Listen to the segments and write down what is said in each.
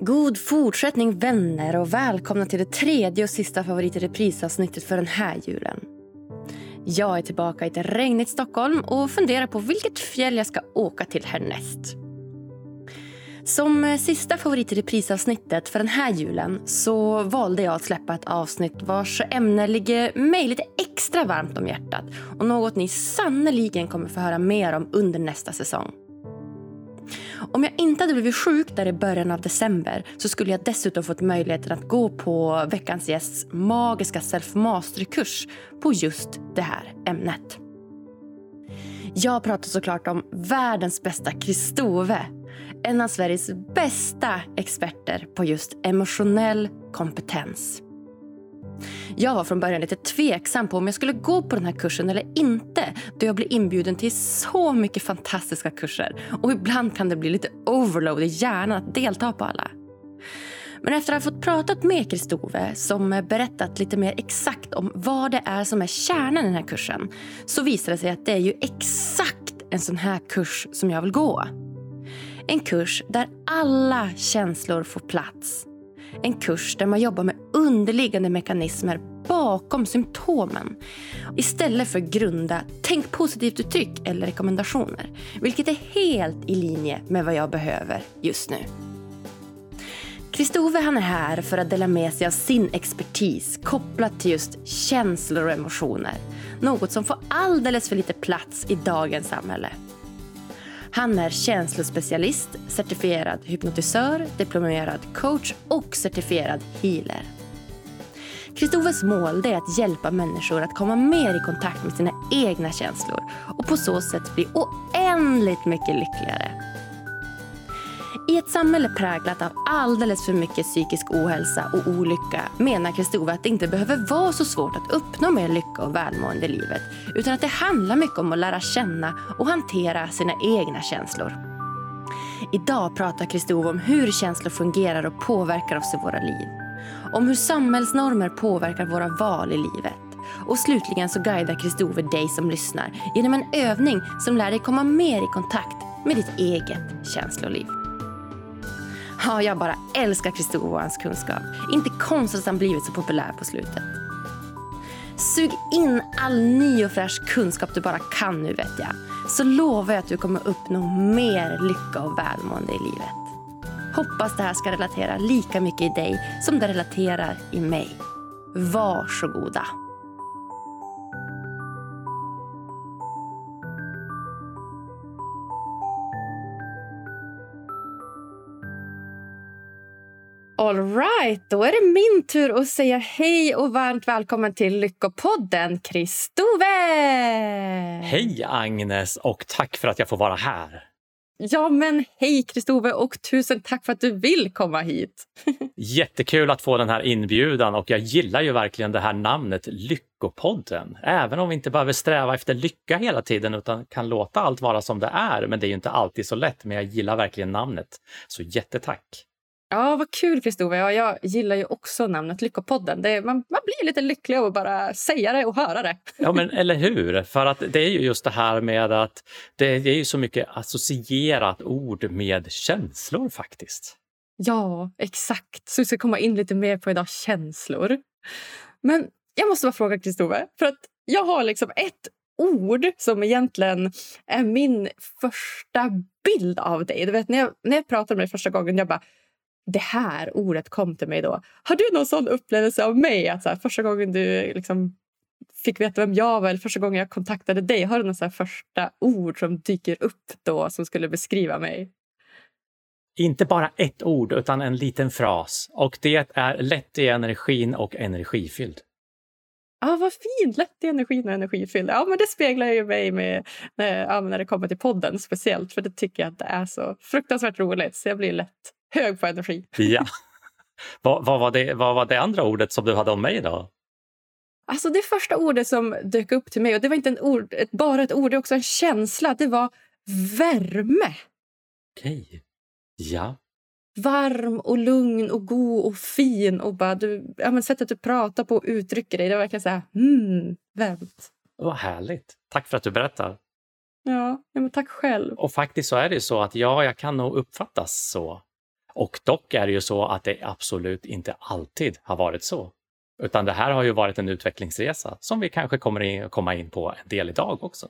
God fortsättning vänner och välkomna till det tredje och sista favorit i reprisavsnittet för den här julen. Jag är tillbaka i ett regnigt Stockholm och funderar på vilket fjäll jag ska åka till härnäst. Som sista favorit i reprisavsnittet för den här julen så valde jag att släppa ett avsnitt vars ämne ligger mig lite extra varmt om hjärtat och något ni sannoliken kommer få höra mer om under nästa säsong. Om jag inte hade blivit sjuk där i början av december så skulle jag dessutom fått möjligheten att gå på veckans gästs magiska self-masterkurs på just det här ämnet. Jag pratar såklart om världens bästa Kristove. En av Sveriges bästa experter på just emotionell kompetens. Jag var från början lite tveksam på om jag skulle gå på den här kursen eller inte då jag blev inbjuden till så mycket fantastiska kurser. Och ibland kan det bli lite overload i hjärnan att delta på alla. Men efter att ha fått pratat med Kristove som berättat lite mer exakt om vad det är som är kärnan i den här kursen så visade det sig att det är ju exakt en sån här kurs som jag vill gå. En kurs där alla känslor får plats en kurs där man jobbar med underliggande mekanismer bakom symptomen istället för grunda tänk positivt-uttryck eller rekommendationer. Vilket är helt i linje med vad jag behöver just nu. Kristove han är här för att dela med sig av sin expertis kopplat till just känslor och emotioner. Något som får alldeles för lite plats i dagens samhälle. Han är känslospecialist, certifierad hypnotisör, diplomerad coach och certifierad healer. Kristoves mål är att hjälpa människor att komma mer i kontakt med sina egna känslor och på så sätt bli oändligt mycket lyckligare. I ett samhälle präglat av alldeles för mycket psykisk ohälsa och olycka menar Kristove att det inte behöver vara så svårt att uppnå mer lycka och välmående i livet utan att det handlar mycket om att lära känna och hantera sina egna känslor. Idag pratar Kristove om hur känslor fungerar och påverkar oss i våra liv. Om hur samhällsnormer påverkar våra val i livet. Och slutligen så guidar Kristove dig som lyssnar genom en övning som lär dig komma mer i kontakt med ditt eget känsloliv. Ja, jag bara älskar Kristove och hans kunskap. Inte konstigt att han blivit så populär på slutet. Sug in all ny och fräsch kunskap du bara kan nu vet jag. Så lovar jag att du kommer uppnå mer lycka och välmående i livet. Hoppas det här ska relatera lika mycket i dig som det relaterar i mig. Varsågoda. All right, då är det min tur att säga hej och varmt välkommen till Lyckopodden, Kristove! Hej Agnes och tack för att jag får vara här. Ja, men hej Kristove och tusen tack för att du vill komma hit. Jättekul att få den här inbjudan och jag gillar ju verkligen det här namnet Lyckopodden. Även om vi inte behöver sträva efter lycka hela tiden utan kan låta allt vara som det är. Men det är ju inte alltid så lätt, men jag gillar verkligen namnet. Så jättetack! Ja, vad kul Kristove. Ja, jag gillar ju också namnet Lyckopodden. Det, man, man blir lite lycklig av att bara säga det och höra det. Ja, men eller hur? För att det är ju just det här med att det, det är ju så mycket associerat ord med känslor faktiskt. Ja, exakt. Så vi ska komma in lite mer på idag, känslor. Men jag måste bara fråga Kristove, för att jag har liksom ett ord som egentligen är min första bild av dig. Du vet, när jag, när jag pratade med dig första gången, jag bara det här ordet kom till mig då. Har du någon sån upplevelse av mig? Att så här, första gången du liksom fick veta vem jag var eller första gången jag kontaktade dig, har du något så första ord som dyker upp då som skulle beskriva mig? Inte bara ett ord utan en liten fras och det är lätt i energin och energifylld. Ja, ah, vad fint! Lätt i energin och energifylld. Ja, men det speglar ju mig med, ja, när det kommer till podden speciellt för det tycker jag att det är så fruktansvärt roligt så jag blir lätt hög på energi. Ja. vad, vad, var det, vad var det andra ordet som du hade om mig då? Alltså det första ordet som dök upp till mig, och det var inte en ord, ett, bara ett ord, det var också en känsla, det var värme. Okej. Ja. Varm och lugn och god och fin. och bara du, ja, men Sättet du pratar på och uttrycker dig, det var verkligen så här, mm, varmt. Vad härligt. Tack för att du berättar. Ja, ja men tack själv. Och faktiskt så är det så att ja, jag kan nog uppfattas så. Och dock är det ju så att det absolut inte alltid har varit så. Utan det här har ju varit en utvecklingsresa som vi kanske kommer in, komma in på en del idag också.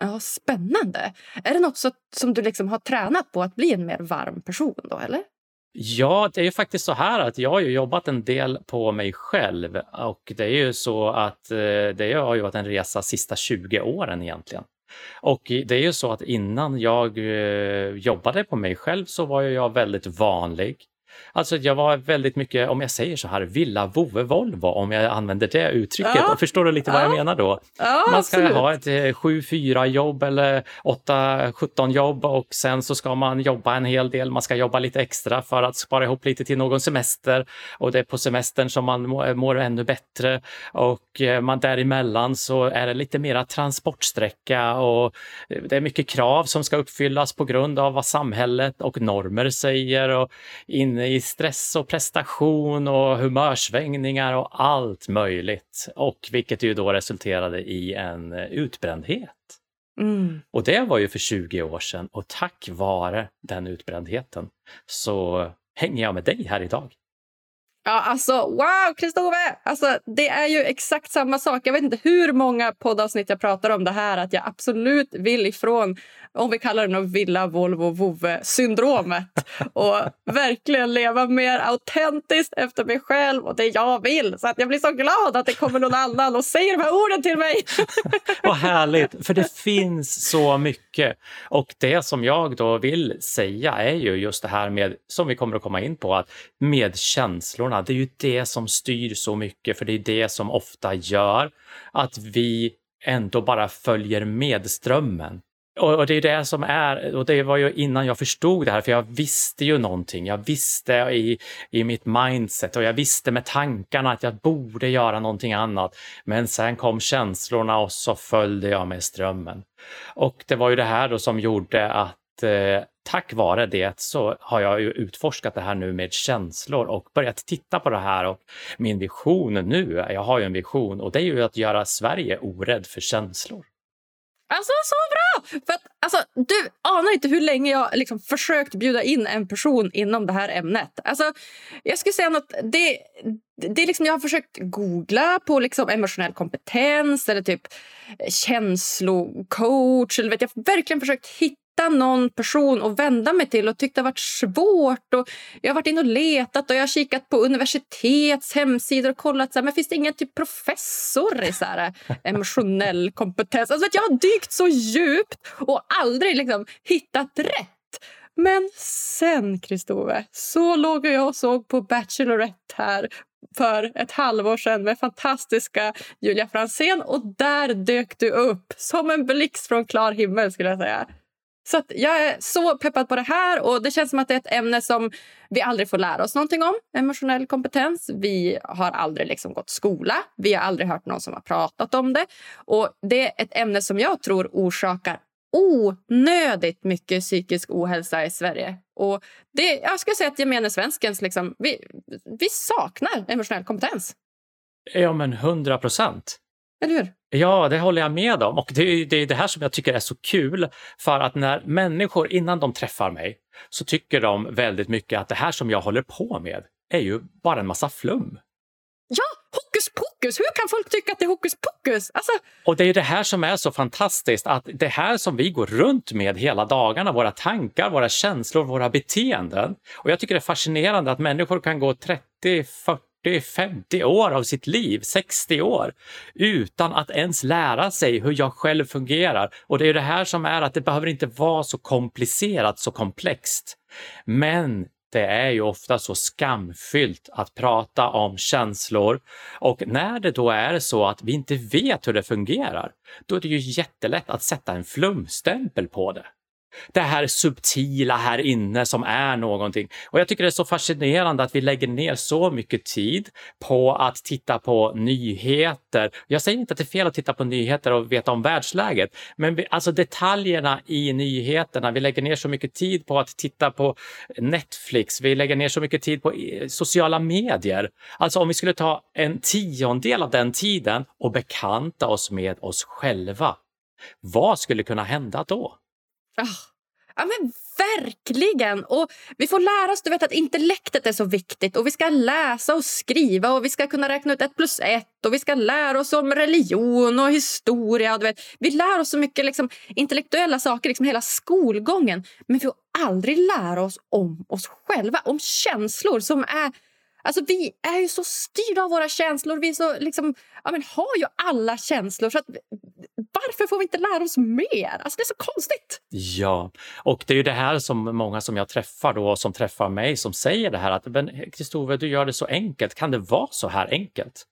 Ja, spännande. Är det något så, som du liksom har tränat på att bli en mer varm person då, eller? Ja, det är ju faktiskt så här att jag har ju jobbat en del på mig själv och det är ju så att eh, det har ju varit en resa sista 20 åren egentligen. Och det är ju så att innan jag eh, jobbade på mig själv så var jag väldigt vanlig. Alltså jag var väldigt mycket, om jag säger så här, villa, vove, Volvo, om jag använder det uttrycket. Ja. Förstår du lite vad jag menar då? Ja, Man ska absolut. ha ett 7-4 jobb eller 8-17 jobb och sen så ska man jobba en hel del. Man ska jobba lite extra för att spara ihop lite till någon semester och det är på semestern som man mår, ännu bättre och eh, man däremellan så är det lite mera transportsträcka och det är mycket krav som ska uppfyllas på grund av vad samhället och normer säger och inne i stress och prestation och humörsvängningar och allt möjligt. Och vilket ju då resulterade i en utbrändhet. Mm. Och det var ju för 20 år sedan och tack vare den utbrändheten så hänger jag med dig här idag. Ja, alltså wow, Kristove! Alltså, det är ju exakt samma sak. Jag vet inte hur många poddavsnitt jag pratar om det här att jag absolut vill ifrån, om vi kallar det nog villa, Volvo, vovve syndromet och verkligen leva mer autentiskt efter mig själv och det jag vill. Så att jag blir så glad att det kommer någon annan och säger de här orden till mig. Vad härligt, för det finns så mycket. Och det som jag då vill säga är ju just det här med, som vi kommer att komma in på, att med känslorna, det är ju det som styr så mycket, för det är det som ofta gör att vi ändå bara följer med strömmen. Och det är det som är, och det var ju innan jag förstod det här, för jag visste ju någonting. Jag visste i, i mitt mindset och jag visste med tankarna att jag borde göra någonting annat. Men sen kom känslorna och så följde jag med strömmen. Och det var ju det här då som gjorde att eh, tack vare det så har jag ju utforskat det här nu med känslor och börjat titta på det här och min vision nu, jag har ju en vision och det är ju att göra Sverige orädd för känslor. Alltså, så bra! För att, alltså, du anar inte hur länge jag liksom försökt bjuda in en person inom det här ämnet. Alltså, jag skulle säga något... Det, det är liksom, jag har försökt googla på liksom emotionell kompetens eller typ känslocoach. Eller vet, jag har verkligen försökt hitta hitta någon person att vända mig till och tyckt det varit svårt. Och jag har varit inne och letat och jag har kikat på universitets hemsidor och kollat så här, men finns det ingen typ professor i så här, emotionell kompetens. Alltså, jag har dykt så djupt och aldrig liksom, hittat rätt. Men sen, Kristove, så låg jag och såg på Bachelorette här för ett halvår sedan med fantastiska Julia Fransén och där dök du upp som en blixt från klar himmel skulle jag säga. Så jag är så peppad på det här och det känns som att det är ett ämne som vi aldrig får lära oss någonting om. Emotionell kompetens. Vi har aldrig liksom gått skola. Vi har aldrig hört någon som har pratat om det. Och Det är ett ämne som jag tror orsakar onödigt mycket psykisk ohälsa i Sverige. Och det, jag skulle säga att gemene svenskens... Liksom, vi, vi saknar emotionell kompetens. Ja, men hundra procent. Eller hur? Ja, det håller jag med om. Och det är det, det här som jag tycker är så kul. För att när människor, innan de träffar mig, så tycker de väldigt mycket att det här som jag håller på med är ju bara en massa flum. Ja, hokus pokus! Hur kan folk tycka att det är hokus pokus? Alltså... Och det är det här som är så fantastiskt, att det här som vi går runt med hela dagarna, våra tankar, våra känslor, våra beteenden. Och jag tycker det är fascinerande att människor kan gå 30, 40 50 år av sitt liv, 60 år, utan att ens lära sig hur jag själv fungerar. Och det är det här som är att det behöver inte vara så komplicerat, så komplext. Men det är ju ofta så skamfyllt att prata om känslor och när det då är så att vi inte vet hur det fungerar, då är det ju jättelätt att sätta en flumstämpel på det det här subtila här inne som är någonting. Och jag tycker det är så fascinerande att vi lägger ner så mycket tid på att titta på nyheter. Jag säger inte att det är fel att titta på nyheter och veta om världsläget, men vi, alltså detaljerna i nyheterna. Vi lägger ner så mycket tid på att titta på Netflix. Vi lägger ner så mycket tid på eh, sociala medier. Alltså om vi skulle ta en tiondel av den tiden och bekanta oss med oss själva. Vad skulle kunna hända då? Oh, Ja, men verkligen! Och Vi får lära oss du vet, att intellektet är så viktigt. Och Vi ska läsa och skriva och vi ska kunna räkna ut ett plus ett. Och Vi ska lära oss om religion och historia. Du vet. Vi lär oss så mycket liksom, intellektuella saker liksom hela skolgången. Men vi får aldrig lära oss om oss själva, om känslor som är Alltså, vi är ju så styrda av våra känslor. Vi så, liksom, ja, men, har ju alla känslor. Så att, varför får vi inte lära oss mer? Alltså, det är så konstigt. Ja, och det är ju det här som många som jag träffar då, som träffar mig som säger det här att Kristove, du gör det så enkelt. Kan det vara så här enkelt?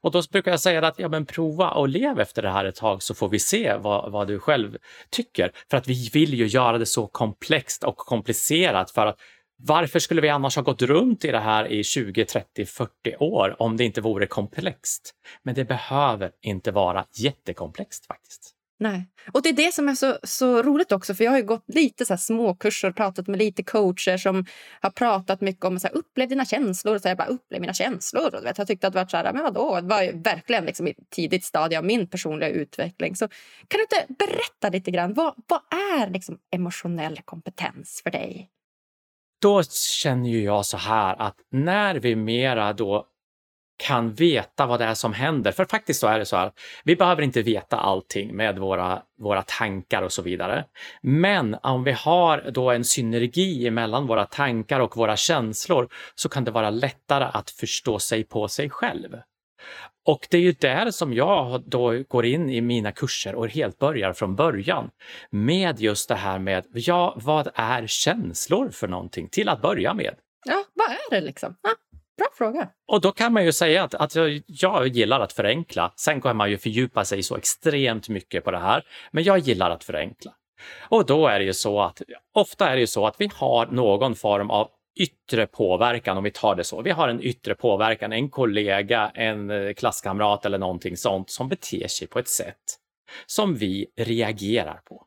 Och då brukar jag säga att ja, men prova och lev efter det här ett tag så får vi se vad, vad du själv tycker. För att vi vill ju göra det så komplext och komplicerat för att varför skulle vi annars ha gått runt i det här i 20, 30, 40 år om det inte vore komplext? Men det behöver inte vara jättekomplext faktiskt. Nej, och det är det som är så, så roligt också. För Jag har gått lite så här småkurser och pratat med lite coacher som har pratat mycket om att upplev dina känslor. Så jag bara, upplev mina känslor. Och vet, jag tyckte att det var så här, men vadå? Det var verkligen liksom i ett tidigt stadie av min personliga utveckling. Så kan du inte berätta lite grann? Vad, vad är liksom emotionell kompetens för dig? Då känner ju jag så här att när vi mera då kan veta vad det är som händer, för faktiskt så är det så här, vi behöver inte veta allting med våra, våra tankar och så vidare. Men om vi har då en synergi mellan våra tankar och våra känslor så kan det vara lättare att förstå sig på sig själv. Och det är ju där som jag då går in i mina kurser och helt börjar från början med just det här med, ja, vad är känslor för någonting till att börja med? Ja, vad är det liksom? Ja, bra fråga. Och då kan man ju säga att, att jag, jag gillar att förenkla. Sen kan man ju fördjupa sig så extremt mycket på det här, men jag gillar att förenkla. Och då är det ju så att ofta är det ju så att vi har någon form av yttre påverkan, om vi tar det så. Vi har en yttre påverkan, en kollega, en eh, klasskamrat eller någonting sånt som beter sig på ett sätt som vi reagerar på.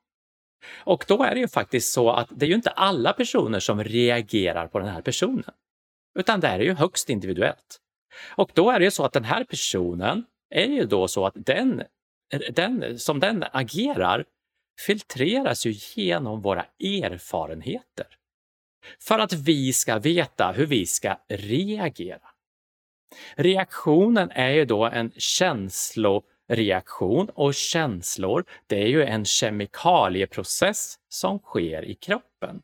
Och då är det ju faktiskt så att det är ju inte alla personer som reagerar på den här personen, utan det är ju högst individuellt. Och då är det ju så att den här personen är ju då så att den, den som den agerar filtreras ju genom våra erfarenheter för att vi ska veta hur vi ska reagera. Reaktionen är ju då en känsloreaktion och känslor, det är ju en kemikalieprocess som sker i kroppen.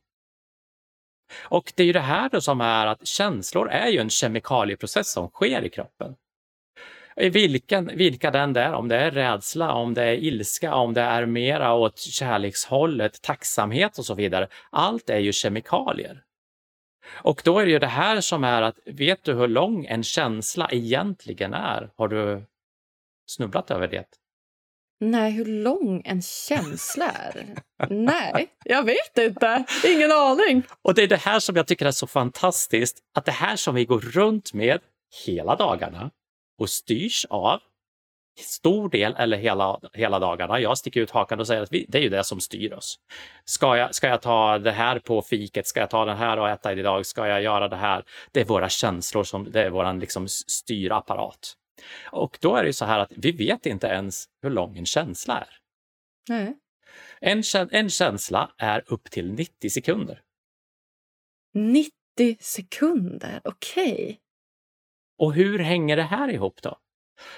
Och det är ju det här då som är att känslor är ju en kemikalieprocess som sker i kroppen. Vilken, vilka den är, om det är rädsla, om det är ilska, om det är mera åt kärlekshållet, tacksamhet och så vidare. Allt är ju kemikalier. Och då är det ju det här som är att, vet du hur lång en känsla egentligen är? Har du snubblat över det? Nej, hur lång en känsla är? Nej, jag vet inte. Ingen aning. Och det är det här som jag tycker är så fantastiskt, att det här som vi går runt med hela dagarna, och styrs av stor del eller hela, hela dagarna. Jag sticker ut hakan och säger att vi, det är ju det som styr oss. Ska jag, ska jag ta det här på fiket? Ska jag ta den här och äta idag? Ska jag göra det här? Det är våra känslor som det är våran liksom styrapparat. Och då är det ju så här att vi vet inte ens hur lång en känsla är. Nej. En, en känsla är upp till 90 sekunder. 90 sekunder, okej. Okay. Och hur hänger det här ihop då?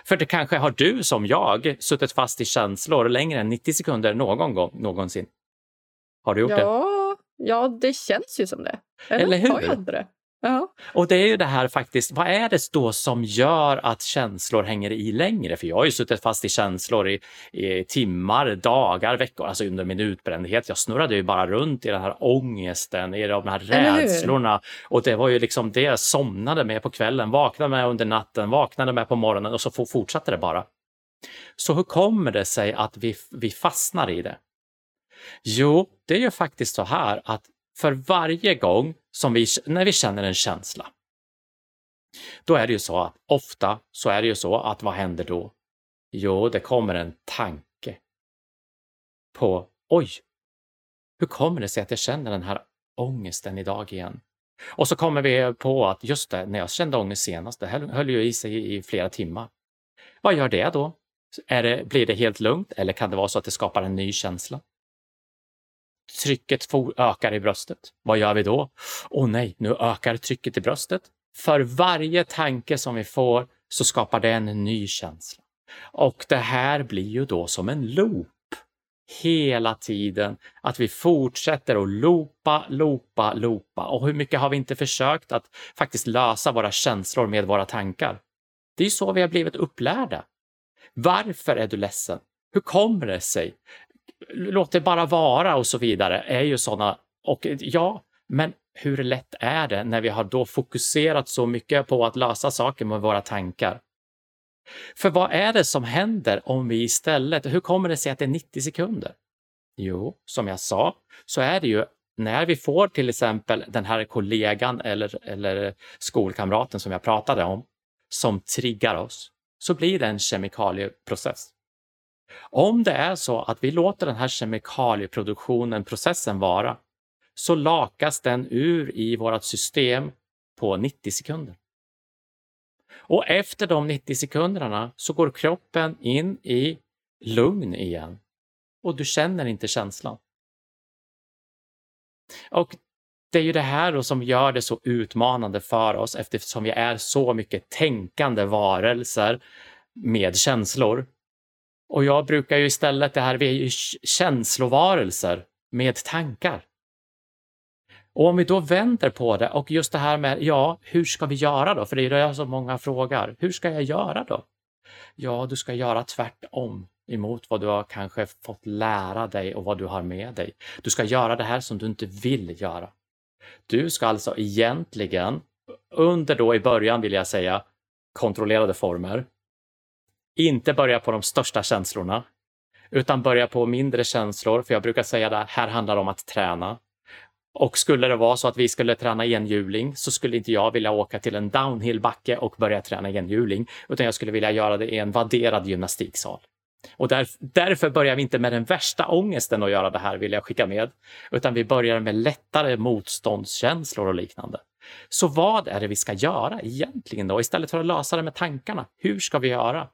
För det kanske har du som jag suttit fast i känslor längre än 90 sekunder någon gång någonsin. Har du gjort ja, det? Ja, det känns ju som det. Eller, Eller hur? Har jag det? Ja. Och det är ju det här faktiskt, vad är det då som gör att känslor hänger i längre? För jag har ju suttit fast i känslor i, i timmar, dagar, veckor, alltså under min utbrändhet. Jag snurrade ju bara runt i den här ångesten, i de här rädslorna. Och det var ju liksom det jag somnade med på kvällen, vaknade med under natten, vaknade med på morgonen och så fortsatte det bara. Så hur kommer det sig att vi, vi fastnar i det? Jo, det är ju faktiskt så här att för varje gång som vi, när vi känner en känsla, då är det ju så att ofta så är det ju så att vad händer då? Jo, det kommer en tanke på oj, hur kommer det sig att jag känner den här ångesten idag igen? Och så kommer vi på att just det, när jag kände ångest senast, det höll ju i sig i flera timmar. Vad gör det då? Är det, blir det helt lugnt eller kan det vara så att det skapar en ny känsla? Trycket ökar i bröstet. Vad gör vi då? Åh nej, nu ökar trycket i bröstet. För varje tanke som vi får så skapar det en ny känsla. Och det här blir ju då som en loop hela tiden. Att vi fortsätter att loopa, loopa, loopa. Och hur mycket har vi inte försökt att faktiskt lösa våra känslor med våra tankar? Det är ju så vi har blivit upplärda. Varför är du ledsen? Hur kommer det sig? Låt det bara vara och så vidare är ju sådana. Och ja, men hur lätt är det när vi har då fokuserat så mycket på att lösa saker med våra tankar? För vad är det som händer om vi istället, hur kommer det sig att det är 90 sekunder? Jo, som jag sa, så är det ju när vi får till exempel den här kollegan eller, eller skolkamraten som jag pratade om, som triggar oss, så blir det en kemikalieprocess. Om det är så att vi låter den här kemikalieproduktionen, processen vara, så lakas den ur i vårt system på 90 sekunder. Och efter de 90 sekunderna så går kroppen in i lugn igen och du känner inte känslan. Och det är ju det här då som gör det så utmanande för oss eftersom vi är så mycket tänkande varelser med känslor. Och jag brukar ju istället, det här, vi är ju känslovarelser med tankar. Och om vi då vänder på det och just det här med, ja, hur ska vi göra då? För det är det så många frågar. Hur ska jag göra då? Ja, du ska göra tvärtom emot vad du har kanske fått lära dig och vad du har med dig. Du ska göra det här som du inte vill göra. Du ska alltså egentligen, under då i början vill jag säga, kontrollerade former, inte börja på de största känslorna, utan börja på mindre känslor, för jag brukar säga det här handlar om att träna. Och skulle det vara så att vi skulle träna enhjuling så skulle inte jag vilja åka till en downhillbacke och börja träna enhjuling, utan jag skulle vilja göra det i en vadderad gymnastiksal. Och där, därför börjar vi inte med den värsta ångesten att göra det här, vill jag skicka med, utan vi börjar med lättare motståndskänslor och liknande. Så vad är det vi ska göra egentligen då? Istället för att lösa det med tankarna, hur ska vi göra?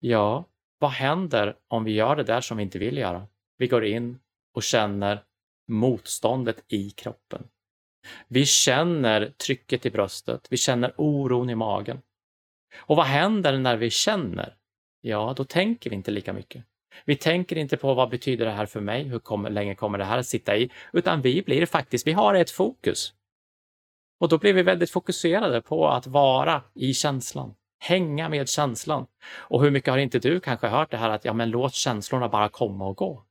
Ja, vad händer om vi gör det där som vi inte vill göra? Vi går in och känner motståndet i kroppen. Vi känner trycket i bröstet, vi känner oron i magen. Och vad händer när vi känner? Ja, då tänker vi inte lika mycket. Vi tänker inte på vad betyder det här för mig, hur kommer, länge kommer det här att sitta i, utan vi blir faktiskt, vi har ett fokus. Och då blir vi väldigt fokuserade på att vara i känslan, hänga med känslan. Och hur mycket har inte du kanske hört det här att ja, men låt känslorna bara komma och gå.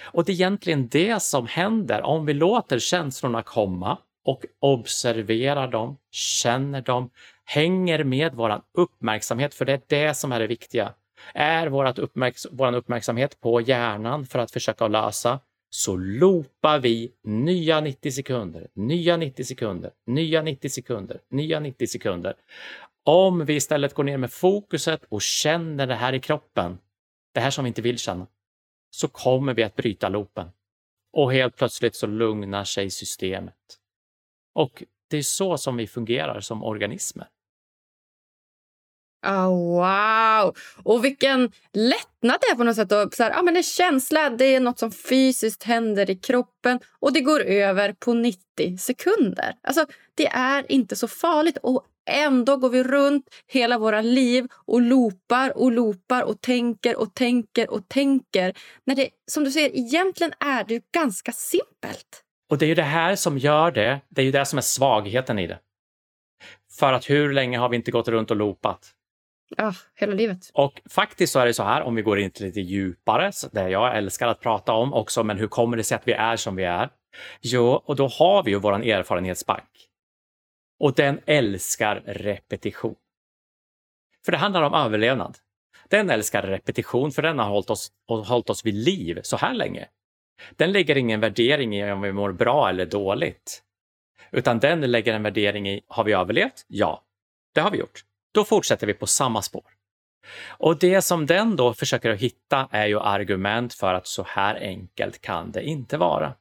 Och det är egentligen det som händer om vi låter känslorna komma och observerar dem, känner dem, hänger med vår uppmärksamhet, för det är det som är det viktiga. Är vår uppmärks våran uppmärksamhet på hjärnan för att försöka lösa, så loopar vi nya 90 sekunder, nya 90 sekunder, nya 90 sekunder, nya 90 sekunder. Om vi istället går ner med fokuset och känner det här i kroppen, det här som vi inte vill känna, så kommer vi att bryta loopen. Och helt plötsligt så lugnar sig systemet. Och det är så som vi fungerar som organismer. Oh, wow! Och vilken lättnad det är på något sätt. Och så här, ah, men en känsla, det är något som fysiskt händer i kroppen och det går över på 90 sekunder. Alltså, det är inte så farligt. Och Ändå går vi runt hela våra liv och loopar och loopar och tänker och tänker och tänker. När det, som du säger, egentligen är det ganska simpelt. Och det är ju det här som gör det. Det är ju det som är svagheten i det. För att hur länge har vi inte gått runt och loopat? Ja, hela livet. Och faktiskt så är det så här, om vi går in lite djupare, det jag älskar att prata om också, men hur kommer det sig att vi är som vi är? Jo, och då har vi ju våran erfarenhetsbank. Och den älskar repetition. För det handlar om överlevnad. Den älskar repetition för den har hållit oss, hållit oss vid liv så här länge. Den lägger ingen värdering i om vi mår bra eller dåligt. Utan den lägger en värdering i, har vi överlevt? Ja, det har vi gjort. Då fortsätter vi på samma spår. Och det som den då försöker att hitta är ju argument för att så här enkelt kan det inte vara.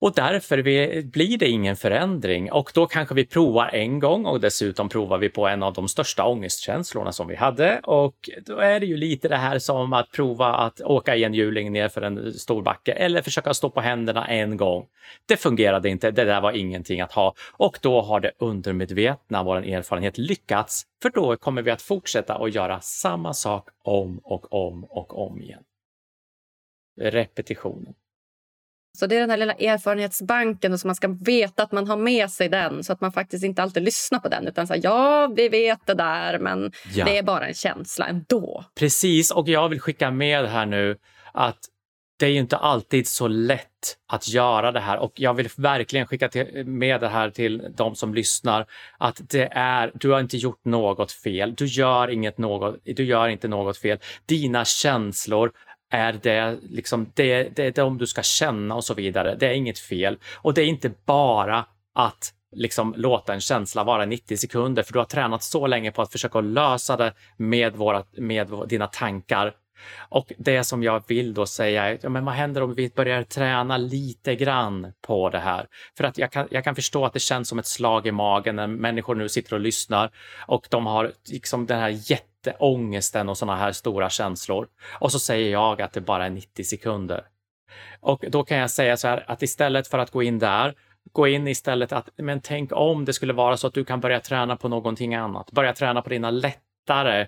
Och därför blir det ingen förändring och då kanske vi provar en gång och dessutom provar vi på en av de största ångestkänslorna som vi hade och då är det ju lite det här som att prova att åka i en hjuling ner för en stor backe eller försöka stå på händerna en gång. Det fungerade inte, det där var ingenting att ha och då har det undermedvetna, vår erfarenhet, lyckats för då kommer vi att fortsätta att göra samma sak om och om och om igen. Repetitionen. Så det är den här lilla erfarenhetsbanken och så man ska veta att man har med sig den så att man faktiskt inte alltid lyssnar på den utan säger ja, vi vet det där men ja. det är bara en känsla ändå. Precis, och jag vill skicka med här nu att det är ju inte alltid så lätt att göra det här och jag vill verkligen skicka med det här till de som lyssnar att det är, du har inte gjort något fel. Du gör inget något, du gör inte något fel. Dina känslor är det, liksom, det, det det de du ska känna och så vidare. Det är inget fel. Och det är inte bara att liksom låta en känsla vara 90 sekunder, för du har tränat så länge på att försöka lösa det med, våra, med dina tankar. Och det som jag vill då säga är, ja, men vad händer om vi börjar träna lite grann på det här? För att jag kan, jag kan förstå att det känns som ett slag i magen när människor nu sitter och lyssnar och de har liksom den här jätte ångesten och sådana här stora känslor. Och så säger jag att det bara är 90 sekunder. Och då kan jag säga så här att istället för att gå in där, gå in istället att, men tänk om det skulle vara så att du kan börja träna på någonting annat. Börja träna på dina lättare eh,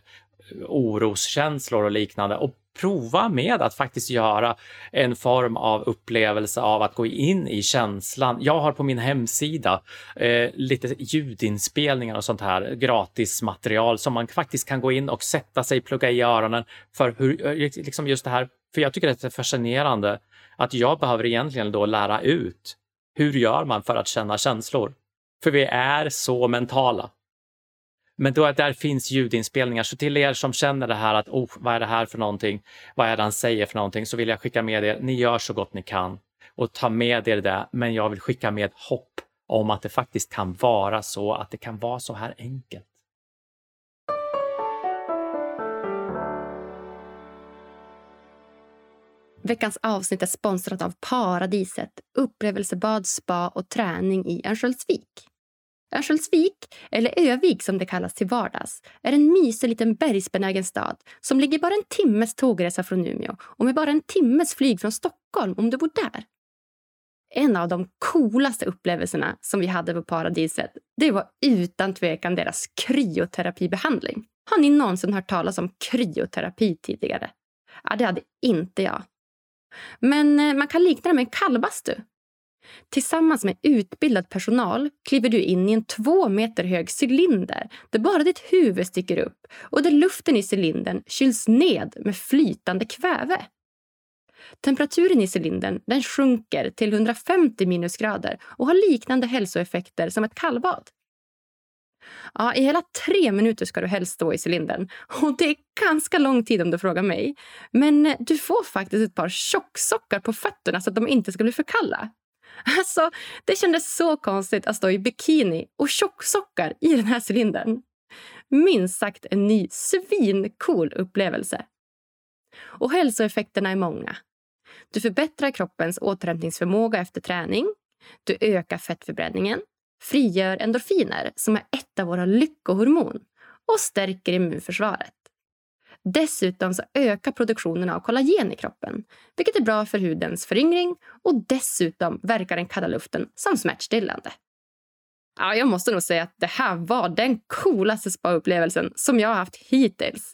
oroskänslor och liknande och prova med att faktiskt göra en form av upplevelse av att gå in i känslan. Jag har på min hemsida eh, lite ljudinspelningar och sånt här gratis material som man faktiskt kan gå in och sätta sig, plugga i öronen för hur, eh, liksom just det här, för jag tycker det är fascinerande att jag behöver egentligen då lära ut hur gör man för att känna känslor? För vi är så mentala. Men då, där finns ljudinspelningar, så till er som känner det här att oh, vad är det här för någonting? Vad är det han säger för någonting? Så vill jag skicka med er, ni gör så gott ni kan och ta med er det, men jag vill skicka med hopp om att det faktiskt kan vara så, att det kan vara så här enkelt. Veckans avsnitt är sponsrat av Paradiset, upplevelsebad, spa och träning i Örnsköldsvik. Örnsköldsvik, eller Övik som det kallas till vardags, är en mysig liten bergsbenägen stad som ligger bara en timmes tågresa från Umeå och med bara en timmes flyg från Stockholm om du bor där. En av de coolaste upplevelserna som vi hade på Paradiset det var utan tvekan deras kryoterapibehandling. Har ni någonsin hört talas om kryoterapi tidigare? Ja, det hade inte jag. Men eh, man kan likna det med en kallbastu Tillsammans med utbildad personal kliver du in i en två meter hög cylinder där bara ditt huvud sticker upp och där luften i cylindern kyls ned med flytande kväve. Temperaturen i cylindern den sjunker till 150 minusgrader och har liknande hälsoeffekter som ett kallbad. Ja, I hela tre minuter ska du helst stå i cylindern. Och Det är ganska lång tid om du frågar mig. Men du får faktiskt ett par tjocksockar på fötterna så att de inte ska bli för kalla. Alltså, det kändes så konstigt att stå i bikini och tjocksockar i den här cylindern. Minst sagt en ny svincool upplevelse. Och hälsoeffekterna är många. Du förbättrar kroppens återhämtningsförmåga efter träning. Du ökar fettförbränningen, frigör endorfiner som är ett av våra lyckohormon och stärker immunförsvaret. Dessutom så ökar produktionen av kollagen i kroppen vilket är bra för hudens föryngring och dessutom verkar den kalla luften som smärtstillande. Ja, jag måste nog säga att det här var den coolaste spa-upplevelsen som jag har haft hittills.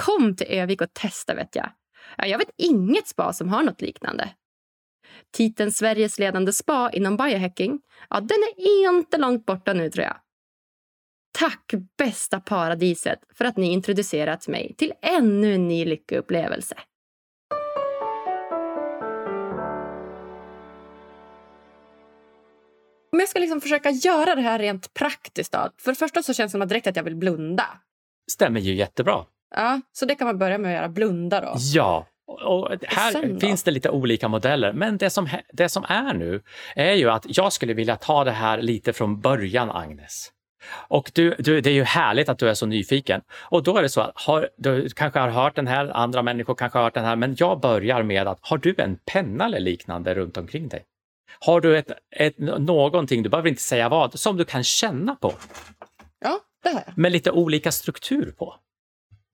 Kom till Övik och testa vet jag. Jag vet inget spa som har något liknande. Titeln Sveriges ledande spa inom biohacking, ja, den är inte långt borta nu tror jag. Tack bästa paradiset för att ni introducerat mig till ännu en ny lyckoupplevelse. Om jag ska liksom försöka göra det här rent praktiskt då. För det första så känns det som direkt att jag vill blunda. Stämmer ju jättebra. Ja, så det kan man börja med att göra, blunda då. Ja, och här finns det lite olika modeller, men det som, det som är nu är ju att jag skulle vilja ta det här lite från början, Agnes. Och du, du, det är ju härligt att du är så nyfiken. Och då är det så att har, du kanske har hört den här, andra människor kanske har hört den här, men jag börjar med att har du en penna eller liknande runt omkring dig? Har du ett, ett, någonting, du behöver inte säga vad, som du kan känna på? Ja, det har jag. Med lite olika struktur på?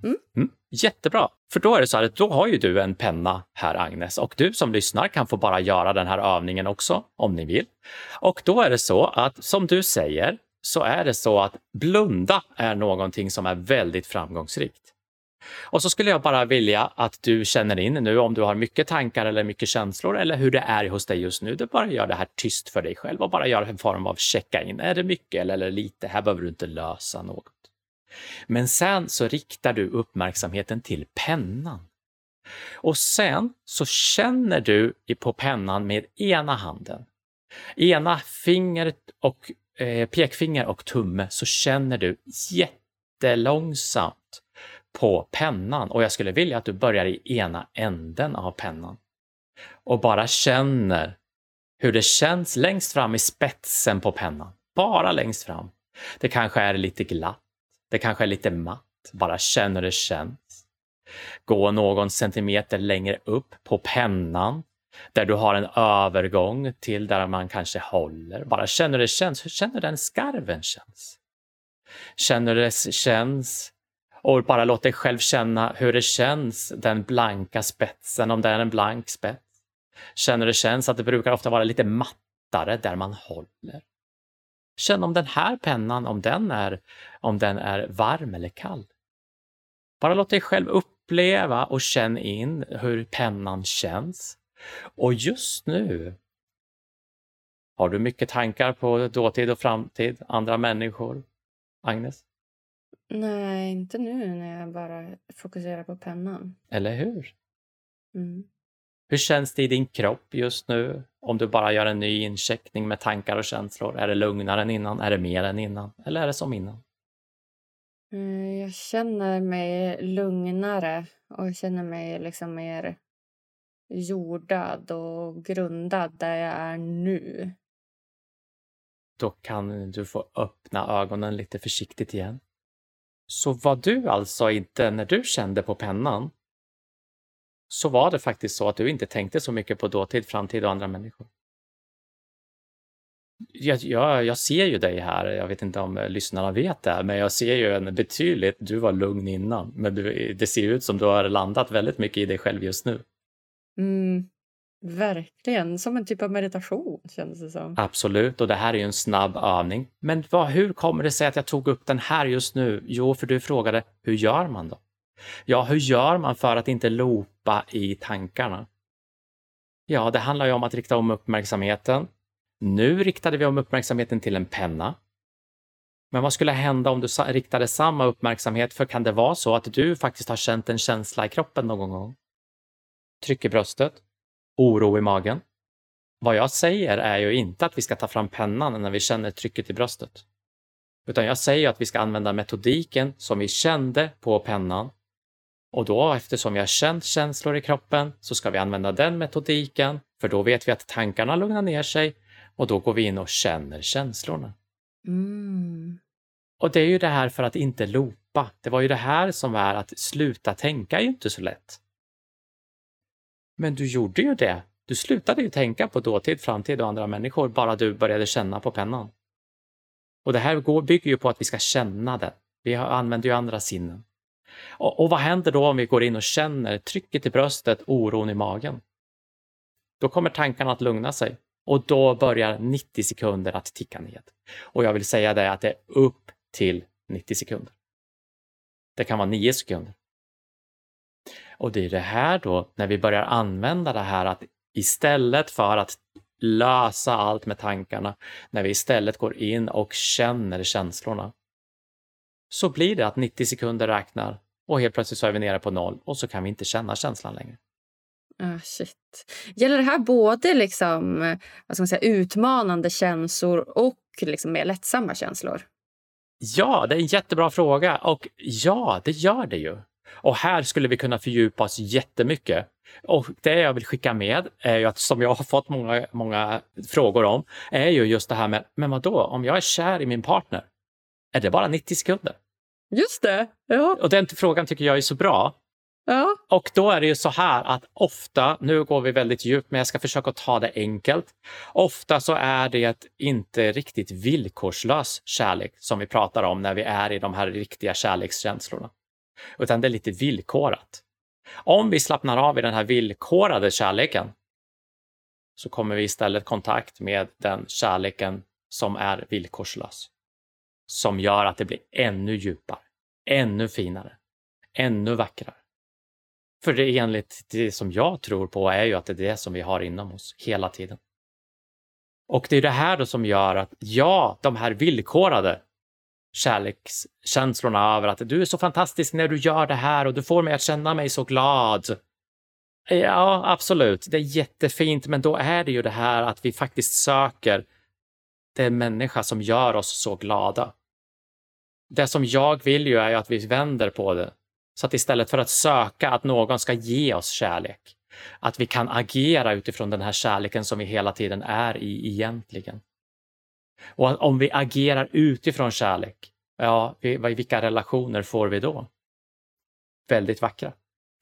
Mm. Mm, jättebra, för då är det så här att då har ju du en penna här Agnes och du som lyssnar kan få bara göra den här övningen också om ni vill. Och då är det så att som du säger så är det så att blunda är någonting som är väldigt framgångsrikt. Och så skulle jag bara vilja att du känner in nu om du har mycket tankar eller mycket känslor eller hur det är hos dig just nu. Du bara gör det här tyst för dig själv och bara gör en form av checka in. Är det mycket eller lite? Här behöver du inte lösa något. Men sen så riktar du uppmärksamheten till pennan. Och sen så känner du på pennan med ena handen. Ena fingret och eh, pekfinger och tumme så känner du jättelångsamt på pennan och jag skulle vilja att du börjar i ena änden av pennan och bara känner hur det känns längst fram i spetsen på pennan. Bara längst fram. Det kanske är lite glatt. Det kanske är lite matt. Bara känn hur det känns. Gå någon centimeter längre upp på pennan där du har en övergång till där man kanske håller. Bara känn hur det känns. Hur känner den skarven känns? Känner det känns och bara låt dig själv känna hur det känns, den blanka spetsen, om det är en blank spets. Känner det känns att det brukar ofta vara lite mattare där man håller. Känn om den här pennan, om den är, om den är varm eller kall. Bara låt dig själv uppleva och känn in hur pennan känns. Och just nu har du mycket tankar på dåtid och framtid, andra människor, Agnes? Nej, inte nu när jag bara fokuserar på pennan. Eller hur? Mm. Hur känns det i din kropp just nu? Om du bara gör en ny incheckning med tankar och känslor. Är det lugnare än innan? Är det mer än innan? Eller är det som innan? Eh, jag känner mig lugnare och känner mig liksom mer jordad och grundad där jag är nu. Då kan du få öppna ögonen lite försiktigt igen. Så var du alltså inte, när du kände på pennan, så var det faktiskt så att du inte tänkte så mycket på dåtid, framtid och andra människor. Jag, jag, jag ser ju dig här, jag vet inte om lyssnarna vet det, men jag ser ju en betydligt, du var lugn innan, men du, det ser ut som du har landat väldigt mycket i dig själv just nu. Mm, verkligen, som en typ av meditation kändes det som. Absolut, och det här är ju en snabb övning. Men vad, hur kommer det sig att jag tog upp den här just nu? Jo, för du frågade, hur gör man då? Ja, hur gör man för att inte loopa i tankarna? Ja, det handlar ju om att rikta om uppmärksamheten. Nu riktade vi om uppmärksamheten till en penna. Men vad skulle hända om du riktade samma uppmärksamhet? För kan det vara så att du faktiskt har känt en känsla i kroppen någon gång? Tryck i bröstet, oro i magen. Vad jag säger är ju inte att vi ska ta fram pennan när vi känner trycket i bröstet. Utan jag säger att vi ska använda metodiken som vi kände på pennan. Och då, eftersom vi har känt känslor i kroppen, så ska vi använda den metodiken, för då vet vi att tankarna lugnar ner sig och då går vi in och känner känslorna. Mm. Och det är ju det här för att inte loopa. Det var ju det här som är att sluta tänka är ju inte så lätt. Men du gjorde ju det. Du slutade ju tänka på dåtid, framtid och andra människor bara du började känna på pennan. Och det här bygger ju på att vi ska känna det. Vi använder ju andra sinnen. Och, och vad händer då om vi går in och känner trycket i bröstet, oron i magen? Då kommer tankarna att lugna sig och då börjar 90 sekunder att ticka ned. Och jag vill säga det att det är upp till 90 sekunder. Det kan vara 9 sekunder. Och det är det här då, när vi börjar använda det här att istället för att lösa allt med tankarna, när vi istället går in och känner känslorna, så blir det att 90 sekunder räknar och helt plötsligt så är vi nere på noll och så kan vi inte känna känslan längre. Ah, shit. Gäller det här både liksom, vad ska man säga, utmanande känslor och liksom mer lättsamma känslor? Ja, det är en jättebra fråga och ja, det gör det ju. Och här skulle vi kunna fördjupa oss jättemycket. Och det jag vill skicka med är ju att, som jag har fått många, många frågor om, är ju just det här med, men vad då? om jag är kär i min partner, är det bara 90 sekunder? Just det! Ja. Och den frågan tycker jag är så bra. Ja. Och då är det ju så här att ofta, nu går vi väldigt djupt, men jag ska försöka ta det enkelt. Ofta så är det inte riktigt villkorslös kärlek som vi pratar om när vi är i de här riktiga kärlekskänslorna. Utan det är lite villkorat. Om vi slappnar av i den här villkorade kärleken så kommer vi istället kontakt med den kärleken som är villkorslös. Som gör att det blir ännu djupare, ännu finare, ännu vackrare. För det enligt det som jag tror på är ju att det är det som vi har inom oss hela tiden. Och det är det här då som gör att, ja, de här villkorade kärlekskänslorna över att du är så fantastisk när du gör det här och du får mig att känna mig så glad. Ja, absolut, det är jättefint, men då är det ju det här att vi faktiskt söker den människa som gör oss så glada. Det som jag vill ju är ju att vi vänder på det så att istället för att söka att någon ska ge oss kärlek, att vi kan agera utifrån den här kärleken som vi hela tiden är i egentligen. Och om vi agerar utifrån kärlek, ja, vilka relationer får vi då? Väldigt vackra.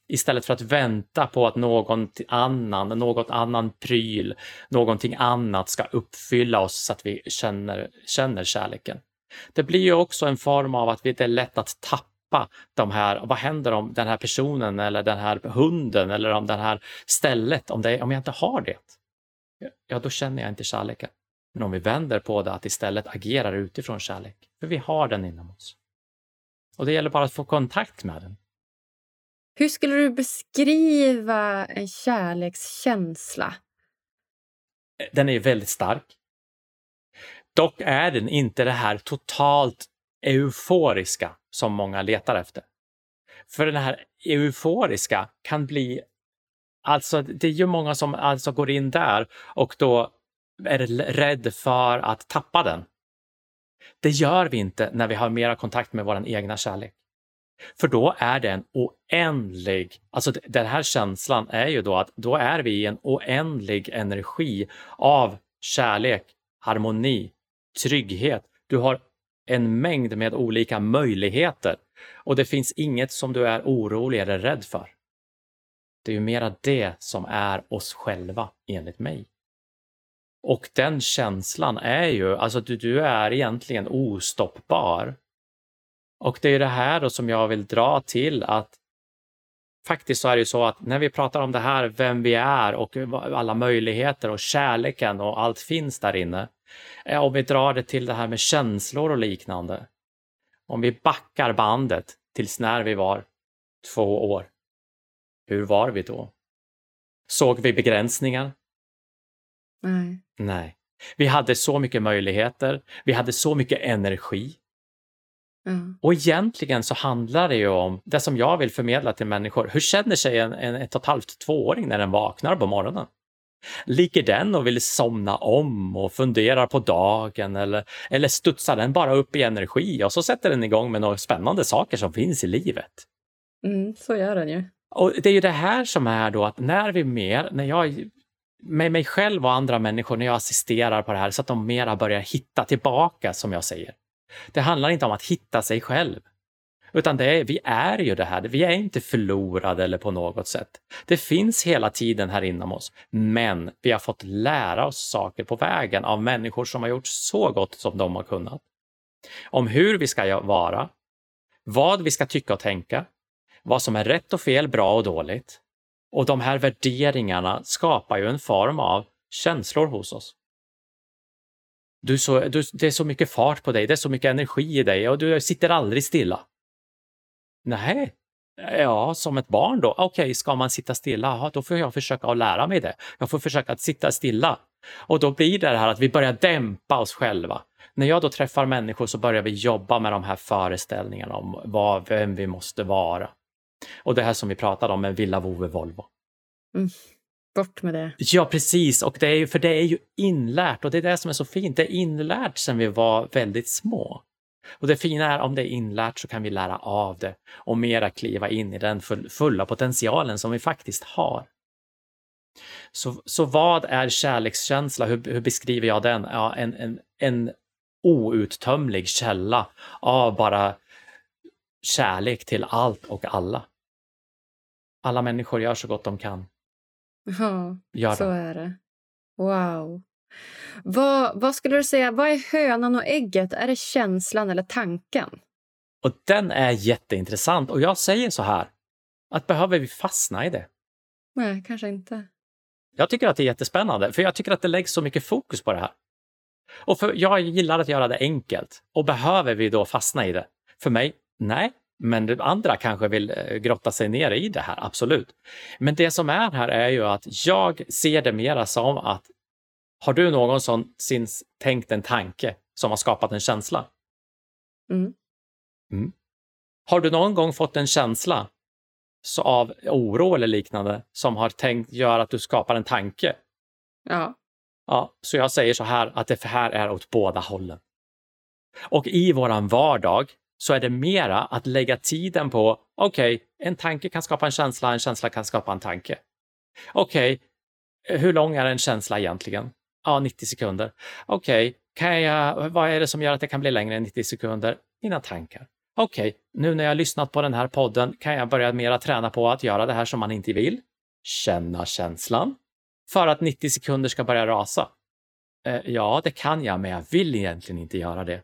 Istället för att vänta på att någon annan, något annan pryl, någonting annat ska uppfylla oss så att vi känner, känner kärleken. Det blir ju också en form av att det är lätt att tappa de här, vad händer om den här personen eller den här hunden eller om det här stället, om, det, om jag inte har det? Ja, då känner jag inte kärleken. Men om vi vänder på det, att istället agerar utifrån kärlek, för vi har den inom oss. Och det gäller bara att få kontakt med den. Hur skulle du beskriva en kärlekskänsla? Den är väldigt stark. Dock är den inte det här totalt euforiska som många letar efter. För den här euforiska kan bli, alltså det är ju många som alltså går in där och då är rädd för att tappa den. Det gör vi inte när vi har mera kontakt med vår egna kärlek. För då är det en oändlig, alltså den här känslan är ju då att då är vi i en oändlig energi av kärlek, harmoni, trygghet. Du har en mängd med olika möjligheter och det finns inget som du är orolig eller rädd för. Det är ju mera det som är oss själva, enligt mig. Och den känslan är ju, alltså du, du är egentligen ostoppbar. Och det är det här då som jag vill dra till att faktiskt så är det ju så att när vi pratar om det här, vem vi är och alla möjligheter och kärleken och allt finns där inne, eh, om vi drar det till det här med känslor och liknande. Om vi backar bandet tills när vi var två år. Hur var vi då? Såg vi begränsningar? Nej. Nej. Vi hade så mycket möjligheter. Vi hade så mycket energi. Mm. Och egentligen så handlar det ju om det som jag vill förmedla till människor. Hur känner sig en, en ett och ett halvt, tvååring när den vaknar på morgonen? Ligger den och vill somna om och funderar på dagen eller, eller studsar den bara upp i energi och så sätter den igång med några spännande saker som finns i livet? Mm, så gör den ju. Och det är ju det här som är då att när vi mer, när jag med mig själv och andra människor, när jag assisterar på det här så att de mera börjar hitta tillbaka som jag säger. Det handlar inte om att hitta sig själv. Utan det är, vi är ju det här, vi är inte förlorade eller på något sätt. Det finns hela tiden här inom oss, men vi har fått lära oss saker på vägen av människor som har gjort så gott som de har kunnat. Om hur vi ska vara, vad vi ska tycka och tänka, vad som är rätt och fel, bra och dåligt. Och de här värderingarna skapar ju en form av känslor hos oss. Du så, du, det är så mycket fart på dig, det är så mycket energi i dig och du sitter aldrig stilla. Nej, Ja, som ett barn då. Okej, okay, ska man sitta stilla? Ja, då får jag försöka att lära mig det. Jag får försöka att sitta stilla. Och då blir det det här att vi börjar dämpa oss själva. När jag då träffar människor så börjar vi jobba med de här föreställningarna om vad, vem vi måste vara. Och det här som vi pratade om med Villa Vove Volvo. Mm. Bort med det. Ja, precis. Och det är ju, för det är ju inlärt och det är det som är så fint. Det är inlärt sedan vi var väldigt små. Och det fina är om det är inlärt så kan vi lära av det och mera kliva in i den fulla potentialen som vi faktiskt har. Så, så vad är kärlekskänsla? Hur, hur beskriver jag den? Ja, en, en, en outtömlig källa av bara kärlek till allt och alla. Alla människor gör så gott de kan. Ja, Gör så de. är det. Wow. Vad, vad skulle du säga, vad är hönan och ägget? Är det känslan eller tanken? Och den är jätteintressant och jag säger så här, att behöver vi fastna i det? Nej, kanske inte. Jag tycker att det är jättespännande, för jag tycker att det läggs så mycket fokus på det här. Och för jag gillar att göra det enkelt. Och behöver vi då fastna i det? För mig, nej. Men andra kanske vill eh, grotta sig ner i det här, absolut. Men det som är här är ju att jag ser det mera som att har du någonsin tänkt en tanke som har skapat en känsla? Mm. Mm. Har du någon gång fått en känsla så av oro eller liknande som har tänkt göra att du skapar en tanke? Ja. Ja, så jag säger så här att det här är åt båda hållen. Och i våran vardag så är det mera att lägga tiden på, okej, okay, en tanke kan skapa en känsla, en känsla kan skapa en tanke. Okej, okay, hur lång är en känsla egentligen? Ja, 90 sekunder. Okej, okay, kan jag, vad är det som gör att det kan bli längre än 90 sekunder? Mina tankar. Okej, okay, nu när jag har lyssnat på den här podden kan jag börja mera träna på att göra det här som man inte vill. Känna känslan. För att 90 sekunder ska börja rasa. Eh, ja, det kan jag, men jag vill egentligen inte göra det.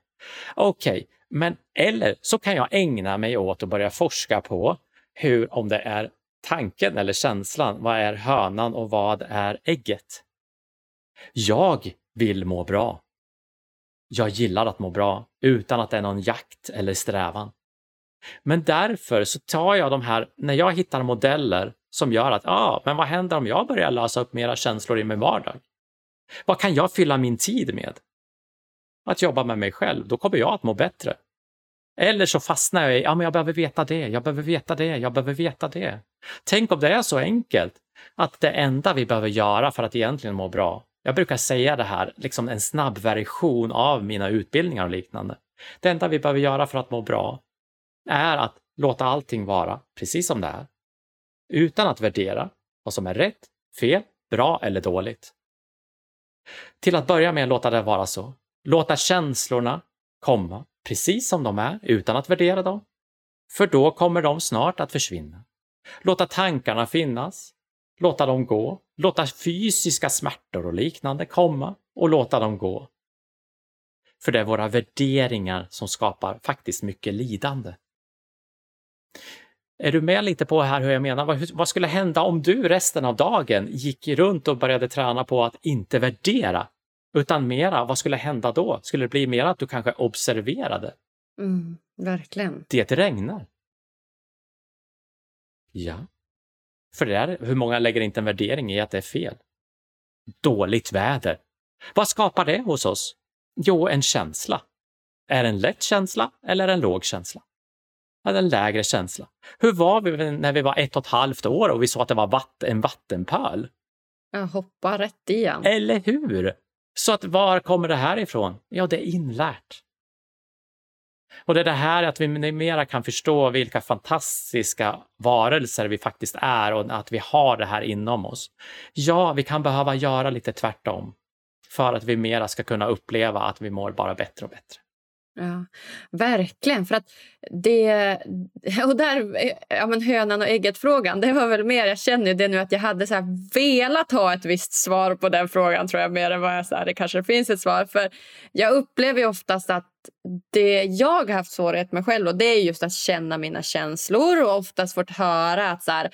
Okej, okay, men eller så kan jag ägna mig åt att börja forska på hur, om det är tanken eller känslan, vad är hönan och vad är ägget? Jag vill må bra. Jag gillar att må bra utan att det är någon jakt eller strävan. Men därför så tar jag de här, när jag hittar modeller som gör att, ja, ah, men vad händer om jag börjar lösa upp mera känslor i min vardag? Vad kan jag fylla min tid med? Att jobba med mig själv, då kommer jag att må bättre. Eller så fastnar jag i, ja men jag behöver veta det, jag behöver veta det, jag behöver veta det. Tänk om det är så enkelt att det enda vi behöver göra för att egentligen må bra, jag brukar säga det här, liksom en snabb version av mina utbildningar och liknande. Det enda vi behöver göra för att må bra är att låta allting vara precis som det är. Utan att värdera vad som är rätt, fel, bra eller dåligt. Till att börja med låta det vara så. Låta känslorna komma precis som de är utan att värdera dem. För då kommer de snart att försvinna. Låta tankarna finnas. Låta dem gå. Låta fysiska smärtor och liknande komma och låta dem gå. För det är våra värderingar som skapar faktiskt mycket lidande. Är du med lite på här hur jag menar? Vad, vad skulle hända om du resten av dagen gick runt och började träna på att inte värdera utan mera, vad skulle hända då? Skulle det bli mer att du kanske observerade? Mm, verkligen. Det regnar. Ja. För det är, hur många lägger inte en värdering i att det är fel? Dåligt väder. Vad skapar det hos oss? Jo, en känsla. Är det en lätt känsla eller en låg känsla? Eller en lägre känsla? Hur var vi när vi var ett och ett halvt år och vi sa att det var vatt en vattenpöl? Jag hoppar rätt igen. Eller hur? Så att var kommer det här ifrån? Ja, det är inlärt. Och det är det här att vi mera kan förstå vilka fantastiska varelser vi faktiskt är och att vi har det här inom oss. Ja, vi kan behöva göra lite tvärtom för att vi mera ska kunna uppleva att vi mår bara bättre och bättre. Ja, verkligen. För att det, och där, ja, men hönan och ägget-frågan, det var väl mer... Jag känner det nu att jag hade så här velat ha ett visst svar på den frågan tror jag mer än vad jag sa. Det kanske finns ett svar. För Jag upplever oftast att det jag har haft svårighet med själv och det är just att känna mina känslor och oftast fått höra att så här,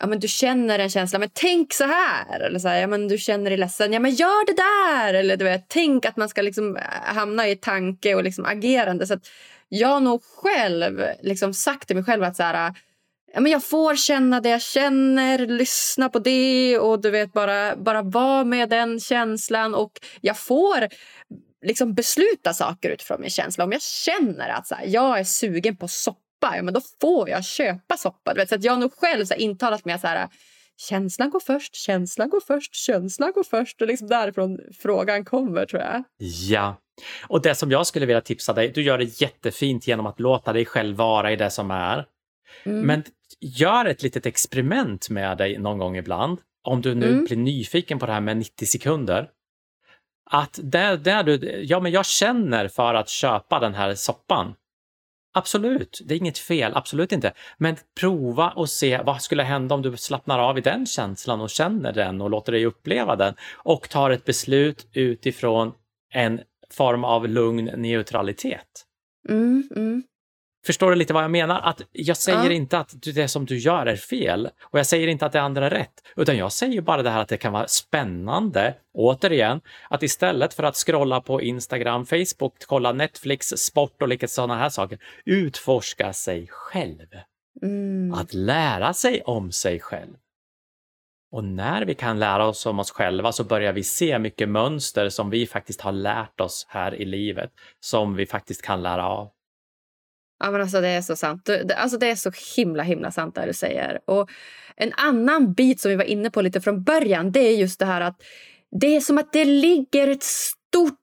ja, men du känner en känsla, men tänk så här. Eller så här, ja, men du känner dig ledsen, ja men gör det där. Eller du vet, tänk att man ska liksom eh, hamna i tanke och liksom agerande. Så att jag har nog själv liksom sagt till mig själv att så här, ja, men jag får känna det jag känner, lyssna på det och du vet bara, bara vara med den känslan. Och jag får liksom besluta saker utifrån min känsla. Om jag känner att så här, jag är sugen på soppa ja, men då får jag köpa soppa. vet, så jag har nog själv så här, intalat mig så här, känslan går först, känslan går först, känslan går först. Och liksom därifrån frågan kommer, tror jag. Ja. Och det som jag skulle vilja tipsa dig, du gör det jättefint genom att låta dig själv vara i det som är. Mm. Men gör ett litet experiment med dig någon gång ibland. Om du nu mm. blir nyfiken på det här med 90 sekunder. Att där, där du, ja men jag känner för att köpa den här soppan. Absolut, det är inget fel, absolut inte. Men prova och se vad skulle hända om du slappnar av i den känslan och känner den och låter dig uppleva den och tar ett beslut utifrån en form av lugn neutralitet. Mm, mm. Förstår du lite vad jag menar? Att jag säger Ja. inte att det som du gör är fel och jag säger inte att det andra är rätt, utan jag säger bara det här att det kan vara spännande, återigen, att istället för att scrolla på Instagram, Facebook, kolla Netflix, sport och lite sådana här saker, utforska sig själv. Mm. Att lära sig om sig själv. Och när vi kan lära oss om oss själva så börjar vi se mycket mönster som vi faktiskt har lärt oss här i livet, som vi faktiskt kan lära av. Ja, men alltså, det är så sant. Det- alltså, det är så himla himla sant det du säger. Och En annan bit som vi var inne på lite från början det är just det här att det är som att det ligger ett stort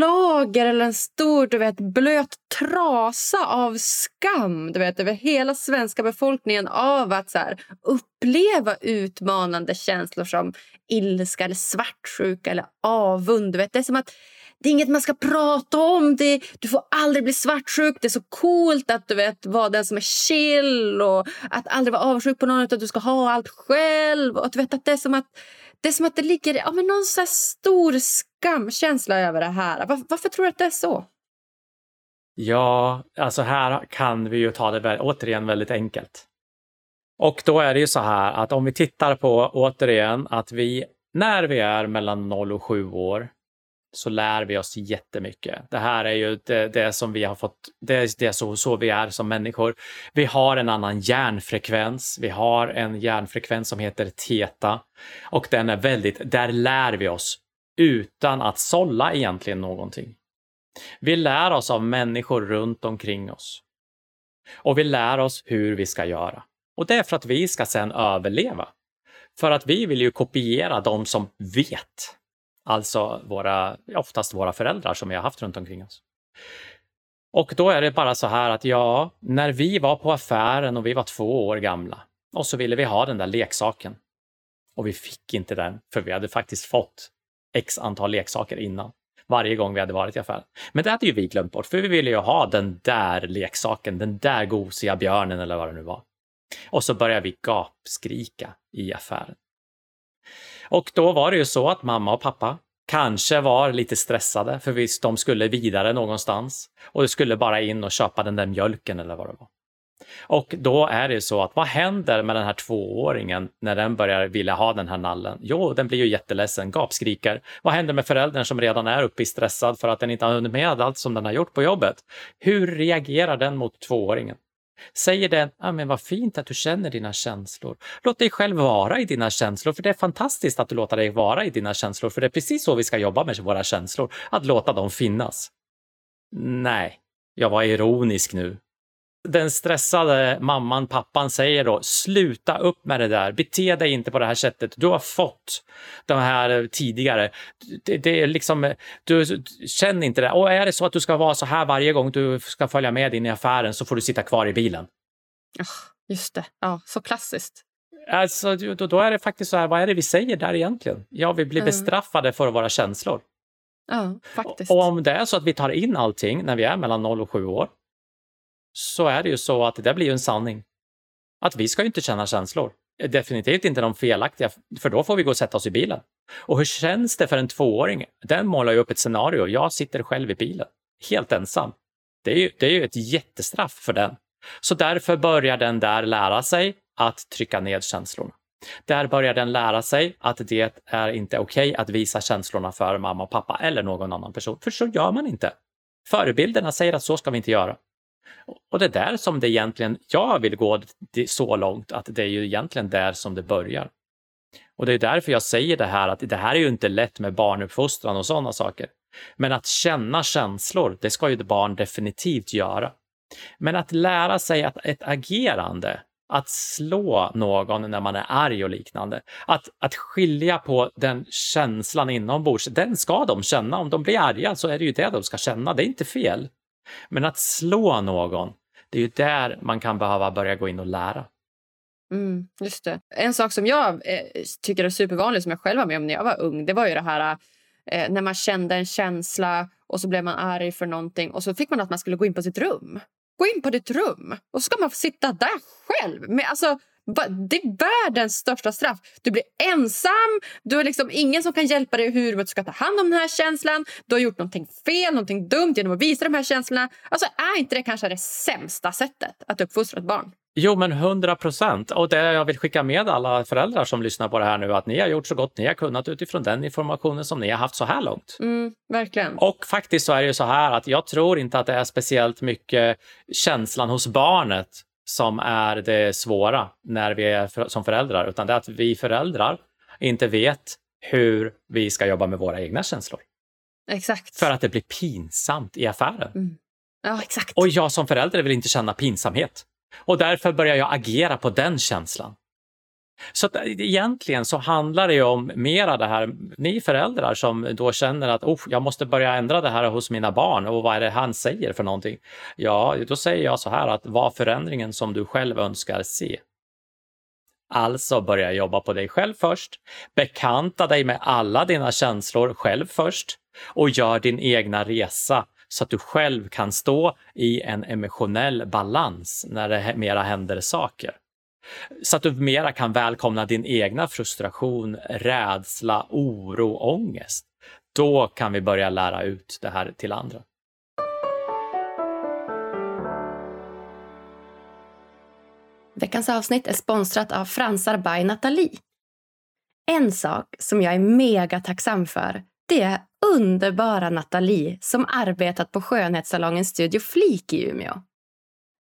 lager eller en stor du vet, blöt trasa av skam du vet, över hela svenska befolkningen av att så här, uppleva utmanande känslor som ilska, eller svartsjuka eller avund. Du vet. Det är som att det är inget man ska prata om. Det, du får aldrig bli svartsjuk. Det är så coolt att du vet vara den som är chill och att aldrig vara avundsjuk på någon utan du ska ha allt själv. Och att du vet att det är som att det, är som att det ligger ja, men någon så här stor skamkänsla över det här. Var, varför tror du att det är så? Ja, alltså här kan vi ju ta det återigen väldigt enkelt. Och då är det ju så här att om vi tittar på återigen att vi när vi är mellan 0 och 7 år så lär vi oss jättemycket. Det här är ju det, det som vi har fått, det är det är så, så vi är som människor. Vi har en annan hjärnfrekvens. Vi har en hjärnfrekvens som heter teta och den är väldigt, där lär vi oss utan att sålla egentligen någonting. Vi lär oss av människor runt omkring oss. Och vi lär oss hur vi ska göra. Och det är för att vi ska sen överleva. För att vi vill ju kopiera de som vet. Alltså våra, oftast våra föräldrar som vi har haft runt omkring oss. Och då är det bara så här att ja, när vi var på affären och vi var två år gamla och så ville vi ha den där leksaken. Och vi fick inte den, för vi hade faktiskt fått x antal leksaker innan varje gång vi hade varit i affären. Men det hade ju vi glömt bort, för vi ville ju ha den där leksaken, den där gosiga björnen eller vad det nu var. Och så började vi gapskrika i affären. Och då var det ju så att mamma och pappa kanske var lite stressade, för visst, de skulle vidare någonstans och de skulle bara in och köpa den där mjölken eller vad det var. Och då är det ju så att vad händer med den här tvååringen när den börjar vilja ha den här nallen? Jo, den blir ju jätteledsen, gapskriker. Vad händer med föräldern som redan är uppe i stressad för att den inte har hunnit med allt som den har gjort på jobbet? Hur reagerar den mot tvååringen? Säger den, ah, men vad fint att du känner dina känslor. Låt dig själv vara i dina känslor, för det är fantastiskt att du låter dig vara i dina känslor, för det är precis så vi ska jobba med våra känslor, att låta dem finnas. Nej, jag var ironisk nu. Den stressade mamman, pappan säger då, sluta upp med det där, bete dig inte på det här sättet. Du har fått de här tidigare. Det, det är liksom, du känn inte det. Och är det så att du ska vara så här varje gång du ska följa med in i affären så får du sitta kvar i bilen. Just det. Ja, så klassiskt. Alltså, då, då är det faktiskt så här, vad är det vi säger där egentligen? Ja, vi blir Mm. bestraffade för våra känslor. Ja, faktiskt. Och om det är så att vi tar in allting när vi är mellan 0 och 7 år, så är det ju så att det blir ju en sanning. Att vi ska ju inte känna känslor. Eh, definitivt inte de felaktiga, för då får vi gå och sätta oss i bilen. Och hur känns det för en tvååring? Den målar ju upp ett scenario. Jag sitter själv i bilen, helt ensam. Det är ju, det är ju ett jättestraff för den. Så därför börjar den där lära sig att trycka ned känslorna. Där börjar den lära sig att det är inte okej att visa känslorna för mamma och pappa eller någon annan person, för så gör man inte. Förebilderna säger att så ska vi inte göra. Och det är där som det egentligen, jag vill gå så långt att det är ju egentligen där som det börjar. Och det är därför jag säger det här att det här är ju inte lätt med barnuppfostran och sådana saker. Men att känna känslor, det ska ju ett barn definitivt göra. Men att lära sig att ett agerande, att slå någon när man är arg och liknande, att, att skilja på den känslan inombords, den ska de känna. Om de blir arga så är det ju det de ska känna, det är inte fel. Men att slå någon, det är ju där man kan behöva börja gå in och lära. Mm, just det. En sak som jag eh, tycker är supervanlig som jag själv var med om när jag var ung det var ju det här eh, när man kände en känsla och så blev man arg för någonting och så fick man att man skulle gå in på sitt rum. gå in på ditt rum och så ska man få sitta där själv. Men alltså, det är världens största straff. Du blir ensam, du har liksom ingen som kan hjälpa dig hur du ska ta hand om den här känslan. Du har gjort någonting fel, någonting dumt genom att visa de här känslorna. Alltså, är inte det kanske det sämsta sättet att uppfostra ett barn? Jo, men hundra procent. Och det jag vill skicka med alla föräldrar som lyssnar på det här nu, att ni har gjort så gott ni har kunnat utifrån den informationen som ni har haft så här långt. Mm, verkligen. Och faktiskt så är det ju så här att jag tror inte att det är speciellt mycket känslan hos barnet som är det svåra när vi är som föräldrar, utan det är att vi föräldrar inte vet hur vi ska jobba med våra egna känslor. Exakt. För att det blir pinsamt i affären. Mm. Ja, exakt. Och jag som förälder vill inte känna pinsamhet. Och därför börjar jag agera på den känslan. Så att, eh, egentligen så handlar det om mera det här, ni föräldrar som då känner att oh, jag måste börja ändra det här hos mina barn och vad är det han säger för någonting? Ja, då säger jag så här att var förändringen som du själv önskar se. Alltså börja jobba på dig själv först, bekanta dig med alla dina känslor själv först och gör din egna resa så att du själv kan stå i en emotionell balans när det mera händer saker. Så att du mera kan välkomna din egna frustration, rädsla, oro, ångest. Då kan vi börja lära ut det här till andra. Veckans avsnitt är sponsrat av Fransar by Nathalie. En sak som jag är mega tacksam för det är underbara Nathalie som arbetat på skönhetssalongen Studio Flik i Umeå.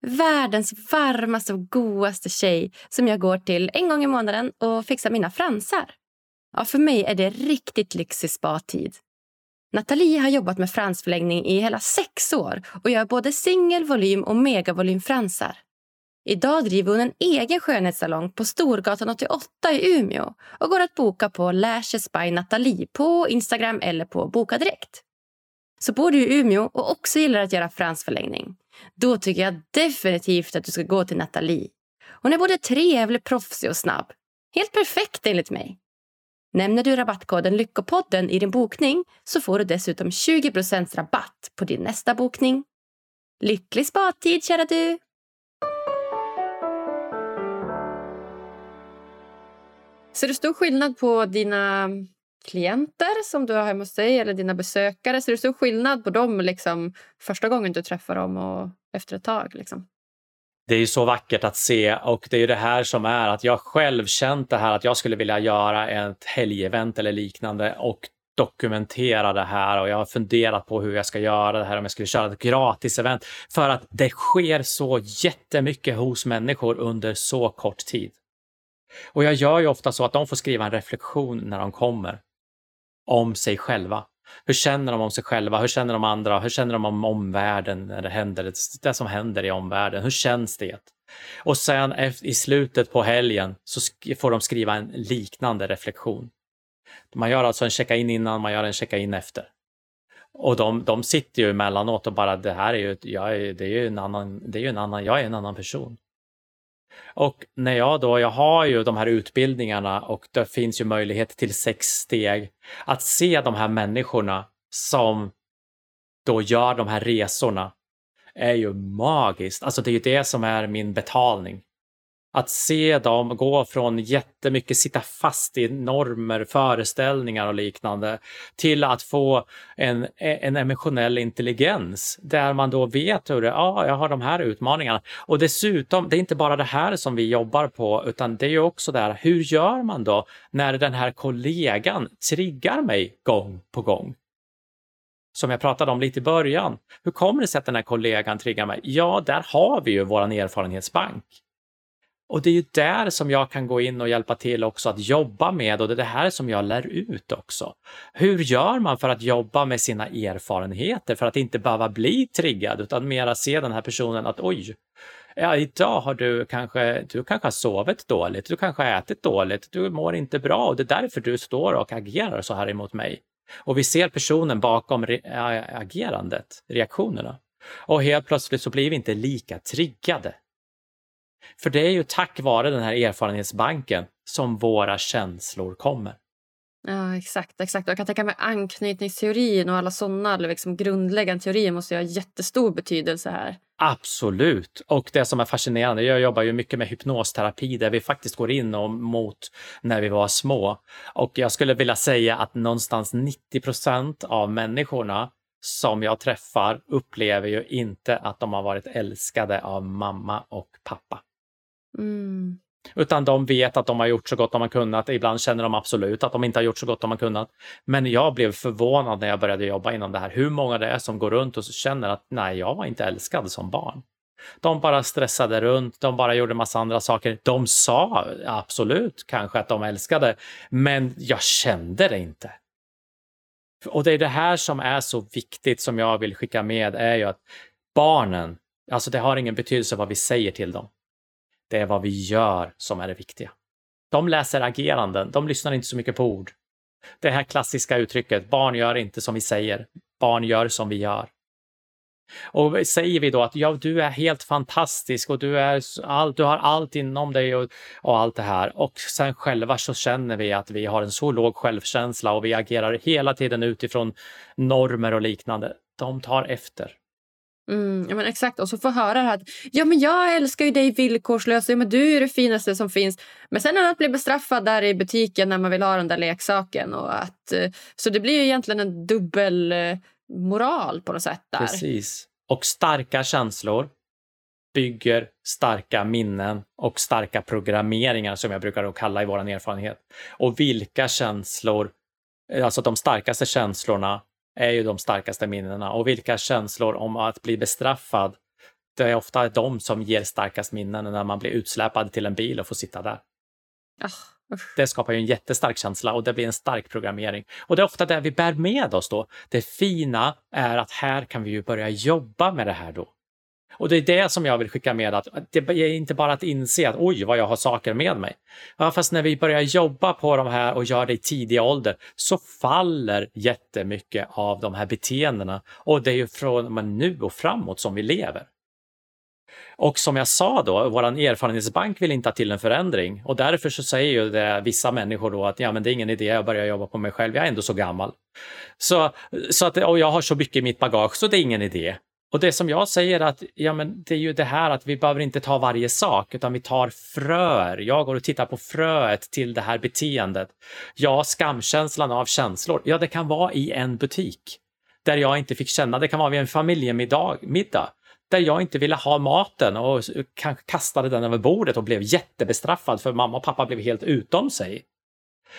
Världens varmaste och godaste tjej som jag går till en gång i månaden och fixar mina fransar. Ja, för mig är det riktigt lyxig spa-tid. Nathalie har jobbat med fransförlängning i hela sex år och gör både singel, volym och megavolymfransar. Idag driver hon en egen skönhetssalong på Storgatan 88 i Umeå och går att boka på Lashes by Nathalie på Instagram eller på Boka Direkt. Så bor du i Umeå och också gillar att göra fransförlängning, då tycker jag definitivt att du ska gå till Nathalie. Hon är både trevlig, proffsig och snabb. Helt perfekt enligt mig. Nämner du rabattkoden Lyckopodden i din bokning så får du dessutom 20% rabatt på din nästa bokning. Lycklig spadtid kära du! Ser du stor skillnad på dina klienter som du har hemma hos dig eller dina besökare? Ser du stor skillnad på dem liksom, första gången du träffar dem och efter ett tag? Liksom? Det är ju så vackert att se och det är ju det här som är att jag själv känt det här att jag skulle vilja göra ett helgevent eller liknande och dokumentera det här och jag har funderat på hur jag ska göra det här om jag skulle köra ett gratis-event för att det sker så jättemycket hos människor under så kort tid. Och jag gör ju ofta så att de får skriva en reflektion när de kommer om sig själva. Hur känner de om sig själva? Hur känner de andra? Hur känner de om omvärlden när det händer? Det som händer i omvärlden. Hur känns det? Och sen i slutet på helgen så får de skriva en liknande reflektion. Man gör alltså en checka-in innan, man gör en checka-in efter. Och de, de sitter ju emellanåt och bara, det här är ju, jag är, det är ju en annan, det är ju en annan, jag är en annan person. Och när jag då, jag har ju de här utbildningarna och det finns ju möjlighet till sex steg. Att se de här människorna som då gör de här resorna är ju magiskt. Alltså det är ju det som är min betalning. Att se dem gå från jättemycket sitta fast i normer, föreställningar och liknande till att få en, en emotionell intelligens där man då vet hur det, ja, jag har de här utmaningarna. Och dessutom, det är inte bara det här som vi jobbar på, utan det är ju också det här, hur gör man då när den här kollegan triggar mig gång på gång? som jag pratade om lite i början. Hur kommer det sig att den här kollegan triggar mig? Ja, där har vi ju vår erfarenhetsbank. Och det är ju där som jag kan gå in och hjälpa till också att jobba med och det är det här som jag lär ut också. Hur gör man för att jobba med sina erfarenheter för att inte behöva bli triggad utan mera se den här personen att oj, ja, idag har du kanske, du kanske har sovit dåligt, du kanske har ätit dåligt, du mår inte bra och det är därför du står och agerar så här emot mig. Och vi ser personen bakom re äh, agerandet, reaktionerna. Och helt plötsligt så blir vi inte lika triggade för det är ju tack vare den här erfarenhetsbanken som våra känslor kommer. Ja, exakt. exakt. Jag kan tänka mig anknytningsteorin och alla sådana liksom grundläggande teorier måste ha jättestor betydelse här. Absolut. Och det som är fascinerande, jag jobbar ju mycket med hypnosterapi där vi faktiskt går in och mot när vi var små. Och jag skulle vilja säga att någonstans 90 procent av människorna som jag träffar upplever ju inte att de har varit älskade av mamma och pappa. Mm. Utan de vet att de har gjort så gott de har kunnat. Ibland känner de absolut att de inte har gjort så gott de har kunnat. Men jag blev förvånad när jag började jobba inom det här. Hur många det är som går runt och känner att nej, jag var inte älskad som barn. De bara stressade runt, de bara gjorde massa andra saker. De sa absolut kanske att de älskade, men jag kände det inte. Och det är det här som är så viktigt som jag vill skicka med, är ju att barnen, alltså det har ingen betydelse vad vi säger till dem. Det är vad vi gör som är det viktiga. De läser ageranden, de lyssnar inte så mycket på ord. Det här klassiska uttrycket, barn gör inte som vi säger, barn gör som vi gör. Och säger vi då att ja, du är helt fantastisk och du, är all, du har allt inom dig och, och allt det här och sen själva så känner vi att vi har en så låg självkänsla och vi agerar hela tiden utifrån normer och liknande. De tar efter. Mm, ja, men exakt, och så få höra det här att ja, men jag älskar ju dig villkorslöst, ja, men du är det finaste som finns. Men sen är det att bli bestraffad där i butiken när man vill ha den där leksaken. Och att, eh, så det blir ju egentligen en dubbel eh, moral på något sätt. Där. Precis. Och starka känslor bygger starka minnen och starka programmeringar som jag brukar kalla i vår erfarenhet. Och vilka känslor, eh, alltså de starkaste känslorna är ju de starkaste minnena och vilka känslor om att bli bestraffad, det är ofta de som ger starkast minnen när man blir utsläpad till en bil och får sitta där. Oh, det skapar ju en jättestark känsla och det blir en stark programmering. Och det är ofta det vi bär med oss då. Det fina är att här kan vi ju börja jobba med det här då. Och det är det som jag vill skicka med att det är inte bara att inse att oj vad jag har saker med mig. Ja, fast när vi börjar jobba på de här och gör det i tidig ålder så faller jättemycket av de här beteendena och det är ju från nu och framåt som vi lever. Och som jag sa då, vår erfarenhetsbank vill inte ha till en förändring och därför så säger ju det, vissa människor då att ja, men det är ingen idé att börja jobba på mig själv, jag är ändå så gammal. Så, så att, och jag har så mycket i mitt bagage så det är ingen idé. Och det som jag säger att ja, men det är ju det här att vi behöver inte ta varje sak utan vi tar fröer. Jag går och tittar på fröet till det här beteendet. Ja, skamkänslan av känslor. Ja, det kan vara i en butik där jag inte fick känna. Det kan vara vid en familjemiddag middag, där jag inte ville ha maten och kanske kastade den över bordet och blev jättebestraffad för mamma och pappa blev helt utom sig.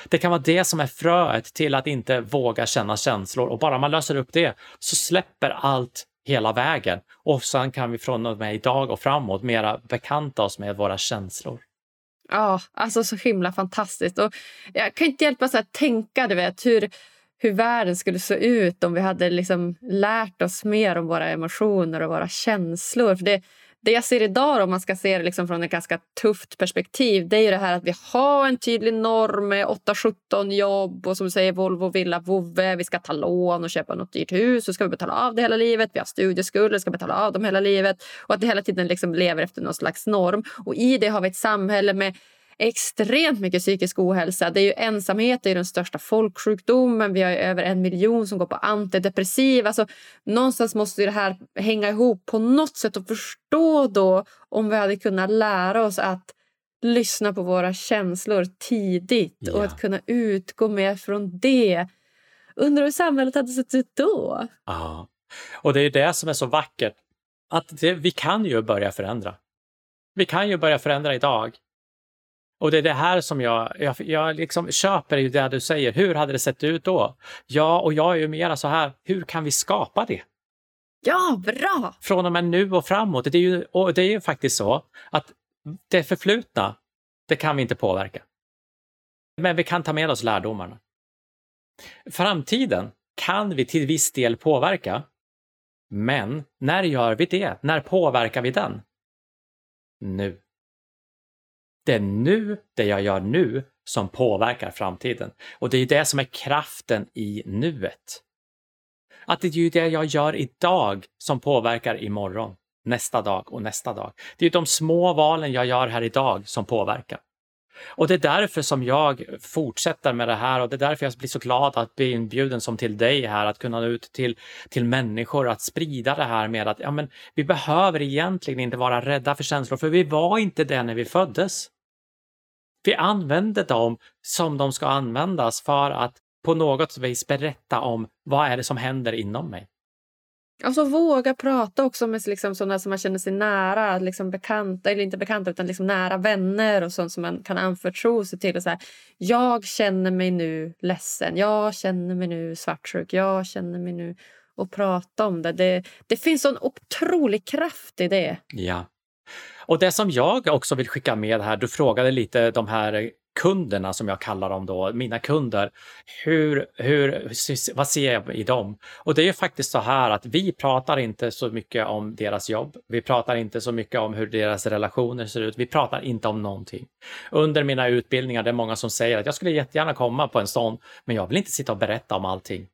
Det kan vara det som är fröet till att inte våga känna känslor och bara man löser upp det så släpper allt hela vägen. Och sen kan vi från och med idag och framåt mera bekanta oss med våra känslor. Ja, alltså så himla fantastiskt. Och jag kan inte hjälpa att tänka du vet, hur, hur världen skulle se ut om vi hade liksom lärt oss mer om våra emotioner och våra känslor. För det, det jag ser idag, om man ska se det liksom från ett ganska tufft perspektiv, det är det här att vi har en tydlig norm med 8-17 jobb och som du säger Volvo, villa, vovve. Vi ska ta lån och köpa något dyrt hus och ska vi betala av det hela livet. Vi har studieskulder, ska betala av dem hela livet. Och att vi hela tiden liksom lever efter någon slags norm. Och i det har vi ett samhälle med extremt mycket psykisk ohälsa. Det är ju ensamhet är den största folksjukdomen. Vi har över en miljon som går på antidepressiva. Alltså, någonstans måste det här hänga ihop på något sätt och förstå då om vi hade kunnat lära oss att lyssna på våra känslor tidigt ja. och att kunna utgå mer från det. Undrar hur samhället hade sett ut då? Ja, och det är det som är så vackert. Att det, vi kan ju börja förändra. Vi kan ju börja förändra idag. Och det är det här som jag, jag, jag liksom köper ju det du säger. Hur hade det sett ut då? Ja, och jag är ju mera så här, hur kan vi skapa det? Ja, bra! Från och med nu och framåt. Det är ju, och det är ju faktiskt så att det förflutna, det kan vi inte påverka. Men vi kan ta med oss lärdomarna. Framtiden kan vi till viss del påverka. Men när gör vi det? När påverkar vi den? Nu. Det är nu, det jag gör nu, som påverkar framtiden. Och det är det som är kraften i nuet. Att det är ju det jag gör idag som påverkar imorgon, nästa dag och nästa dag. Det är ju de små valen jag gör här idag som påverkar. Och det är därför som jag fortsätter med det här och det är därför jag blir så glad att bli inbjuden som till dig här, att kunna nå ut till, till människor, att sprida det här med att ja, men vi behöver egentligen inte vara rädda för känslor, för vi var inte det när vi föddes. Vi använder dem som de ska användas för att på något vis berätta om vad är det som händer inom mig. Alltså våga prata också med liksom sådana som man känner sig nära, liksom bekanta, eller inte bekanta utan liksom nära vänner och sånt som man kan anförtro sig till. Och så här, jag känner mig nu ledsen, jag känner mig nu svartsjuk, jag känner mig nu... Och prata om det. Det, det finns en otrolig kraft i det. Ja. Och det som jag också vill skicka med här, du frågade lite de här kunderna som jag kallar dem då, mina kunder. Hur, hur, vad ser jag i dem? Och det är ju faktiskt så här att vi pratar inte så mycket om deras jobb. Vi pratar inte så mycket om hur deras relationer ser ut. Vi pratar inte om någonting. Under mina utbildningar, det är många som säger att jag skulle jättegärna komma på en sån, men jag vill inte sitta och berätta om allting.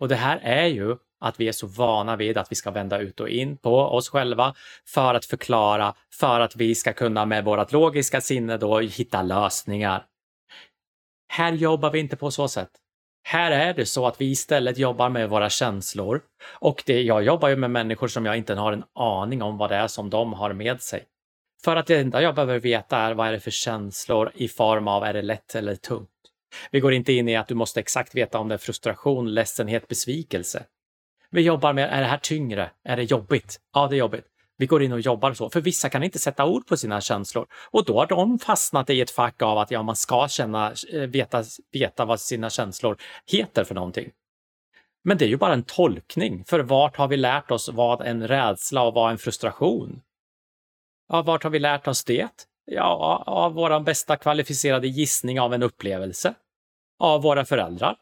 Och det här är ju att vi är så vana vid att vi ska vända ut och in på oss själva för att förklara, för att vi ska kunna med vårt logiska sinne då hitta lösningar. Här jobbar vi inte på så sätt. Här är det så att vi istället jobbar med våra känslor och det, jag jobbar ju med människor som jag inte har en aning om vad det är som de har med sig. För att det enda jag behöver veta är vad är det för känslor i form av är det lätt eller tungt. Vi går inte in i att du måste exakt veta om det är frustration, ledsenhet, besvikelse. Vi jobbar med, är det här tyngre? Är det jobbigt? Ja, det är jobbigt. Vi går in och jobbar så. För vissa kan inte sätta ord på sina känslor och då har de fastnat i ett fack av att ja, man ska känna, eh, veta, veta vad sina känslor heter för någonting. Men det är ju bara en tolkning, för vart har vi lärt oss vad en rädsla och vad en frustration? Ja, vart har vi lärt oss det? Ja, av vår bästa kvalificerade gissning av en upplevelse. Av våra föräldrar.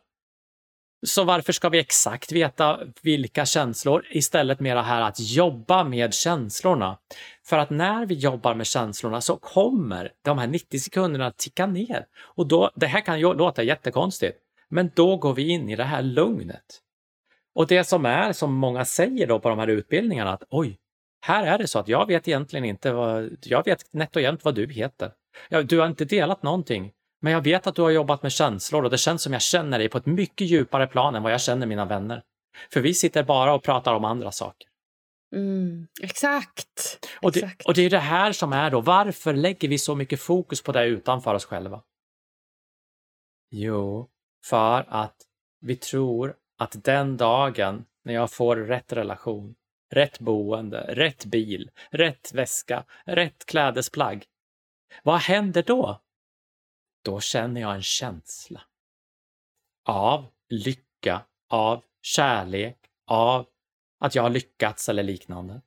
Så varför ska vi exakt veta vilka känslor? Istället mera här att jobba med känslorna. För att när vi jobbar med känslorna så kommer de här 90 sekunderna att ticka ner. Och då, det här kan ju låta jättekonstigt, men då går vi in i det här lugnet. Och det som är, som många säger då på de här utbildningarna, att oj, här är det så att jag vet egentligen inte vad, jag vet nätt och jämnt vad du heter. Ja, du har inte delat någonting. Men jag vet att du har jobbat med känslor och det känns som jag känner dig på ett mycket djupare plan än vad jag känner mina vänner. För vi sitter bara och pratar om andra saker. Mm, exakt. Och det, och det är det här som är då, varför lägger vi så mycket fokus på det utanför oss själva? Jo, för att vi tror att den dagen när jag får rätt relation, rätt boende, rätt bil, rätt väska, rätt klädesplagg, vad händer då? Då känner jag en känsla av lycka, av kärlek, av att jag har lyckats eller liknande.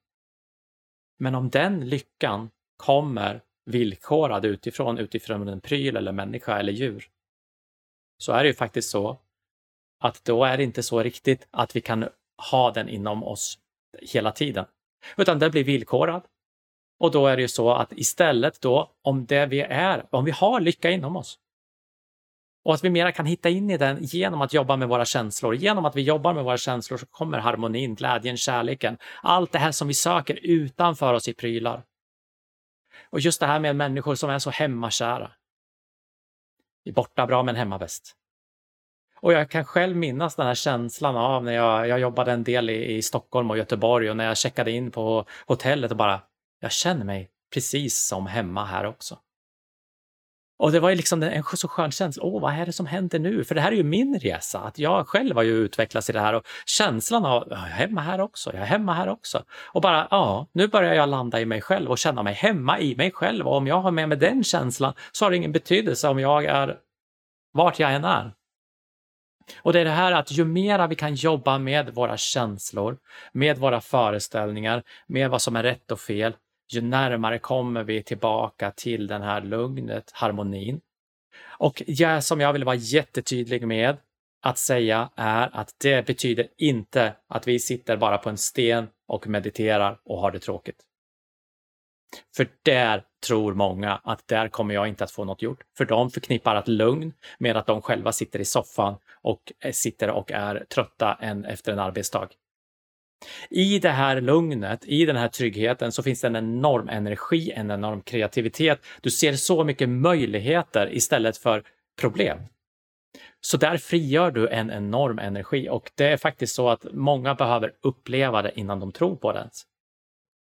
Men om den lyckan kommer villkorad utifrån, utifrån en pryl eller människa eller djur, så är det ju faktiskt så att då är det inte så riktigt att vi kan ha den inom oss hela tiden, utan den blir villkorad och då är det ju så att istället då, om det vi är, om vi har lycka inom oss och att vi mera kan hitta in i den genom att jobba med våra känslor. Genom att vi jobbar med våra känslor så kommer harmonin, glädjen, kärleken, allt det här som vi söker utanför oss i prylar. Och just det här med människor som är så hemmakära. Borta bra men hemma bäst. Och jag kan själv minnas den här känslan av när jag, jag jobbade en del i, i Stockholm och Göteborg och när jag checkade in på hotellet och bara jag känner mig precis som hemma här också. Och det var ju liksom en så skön känsla. Åh, vad är det som händer nu? För det här är ju min resa. Att jag själv har ju utvecklats i det här och känslan av jag är hemma här också, jag är hemma här också. Och bara, ja, nu börjar jag landa i mig själv och känna mig hemma i mig själv. Och om jag har med mig den känslan så har det ingen betydelse om jag är vart jag än är. Och det är det här att ju mera vi kan jobba med våra känslor, med våra föreställningar, med vad som är rätt och fel, ju närmare kommer vi tillbaka till den här lugnet, harmonin. Och ja, som jag vill vara jättetydlig med att säga är att det betyder inte att vi sitter bara på en sten och mediterar och har det tråkigt. För där tror många att där kommer jag inte att få något gjort. För de förknippar att lugn med att de själva sitter i soffan och eh, sitter och är trötta en, efter en arbetsdag. I det här lugnet, i den här tryggheten så finns det en enorm energi, en enorm kreativitet. Du ser så mycket möjligheter istället för problem. Så där frigör du en enorm energi och det är faktiskt så att många behöver uppleva det innan de tror på det.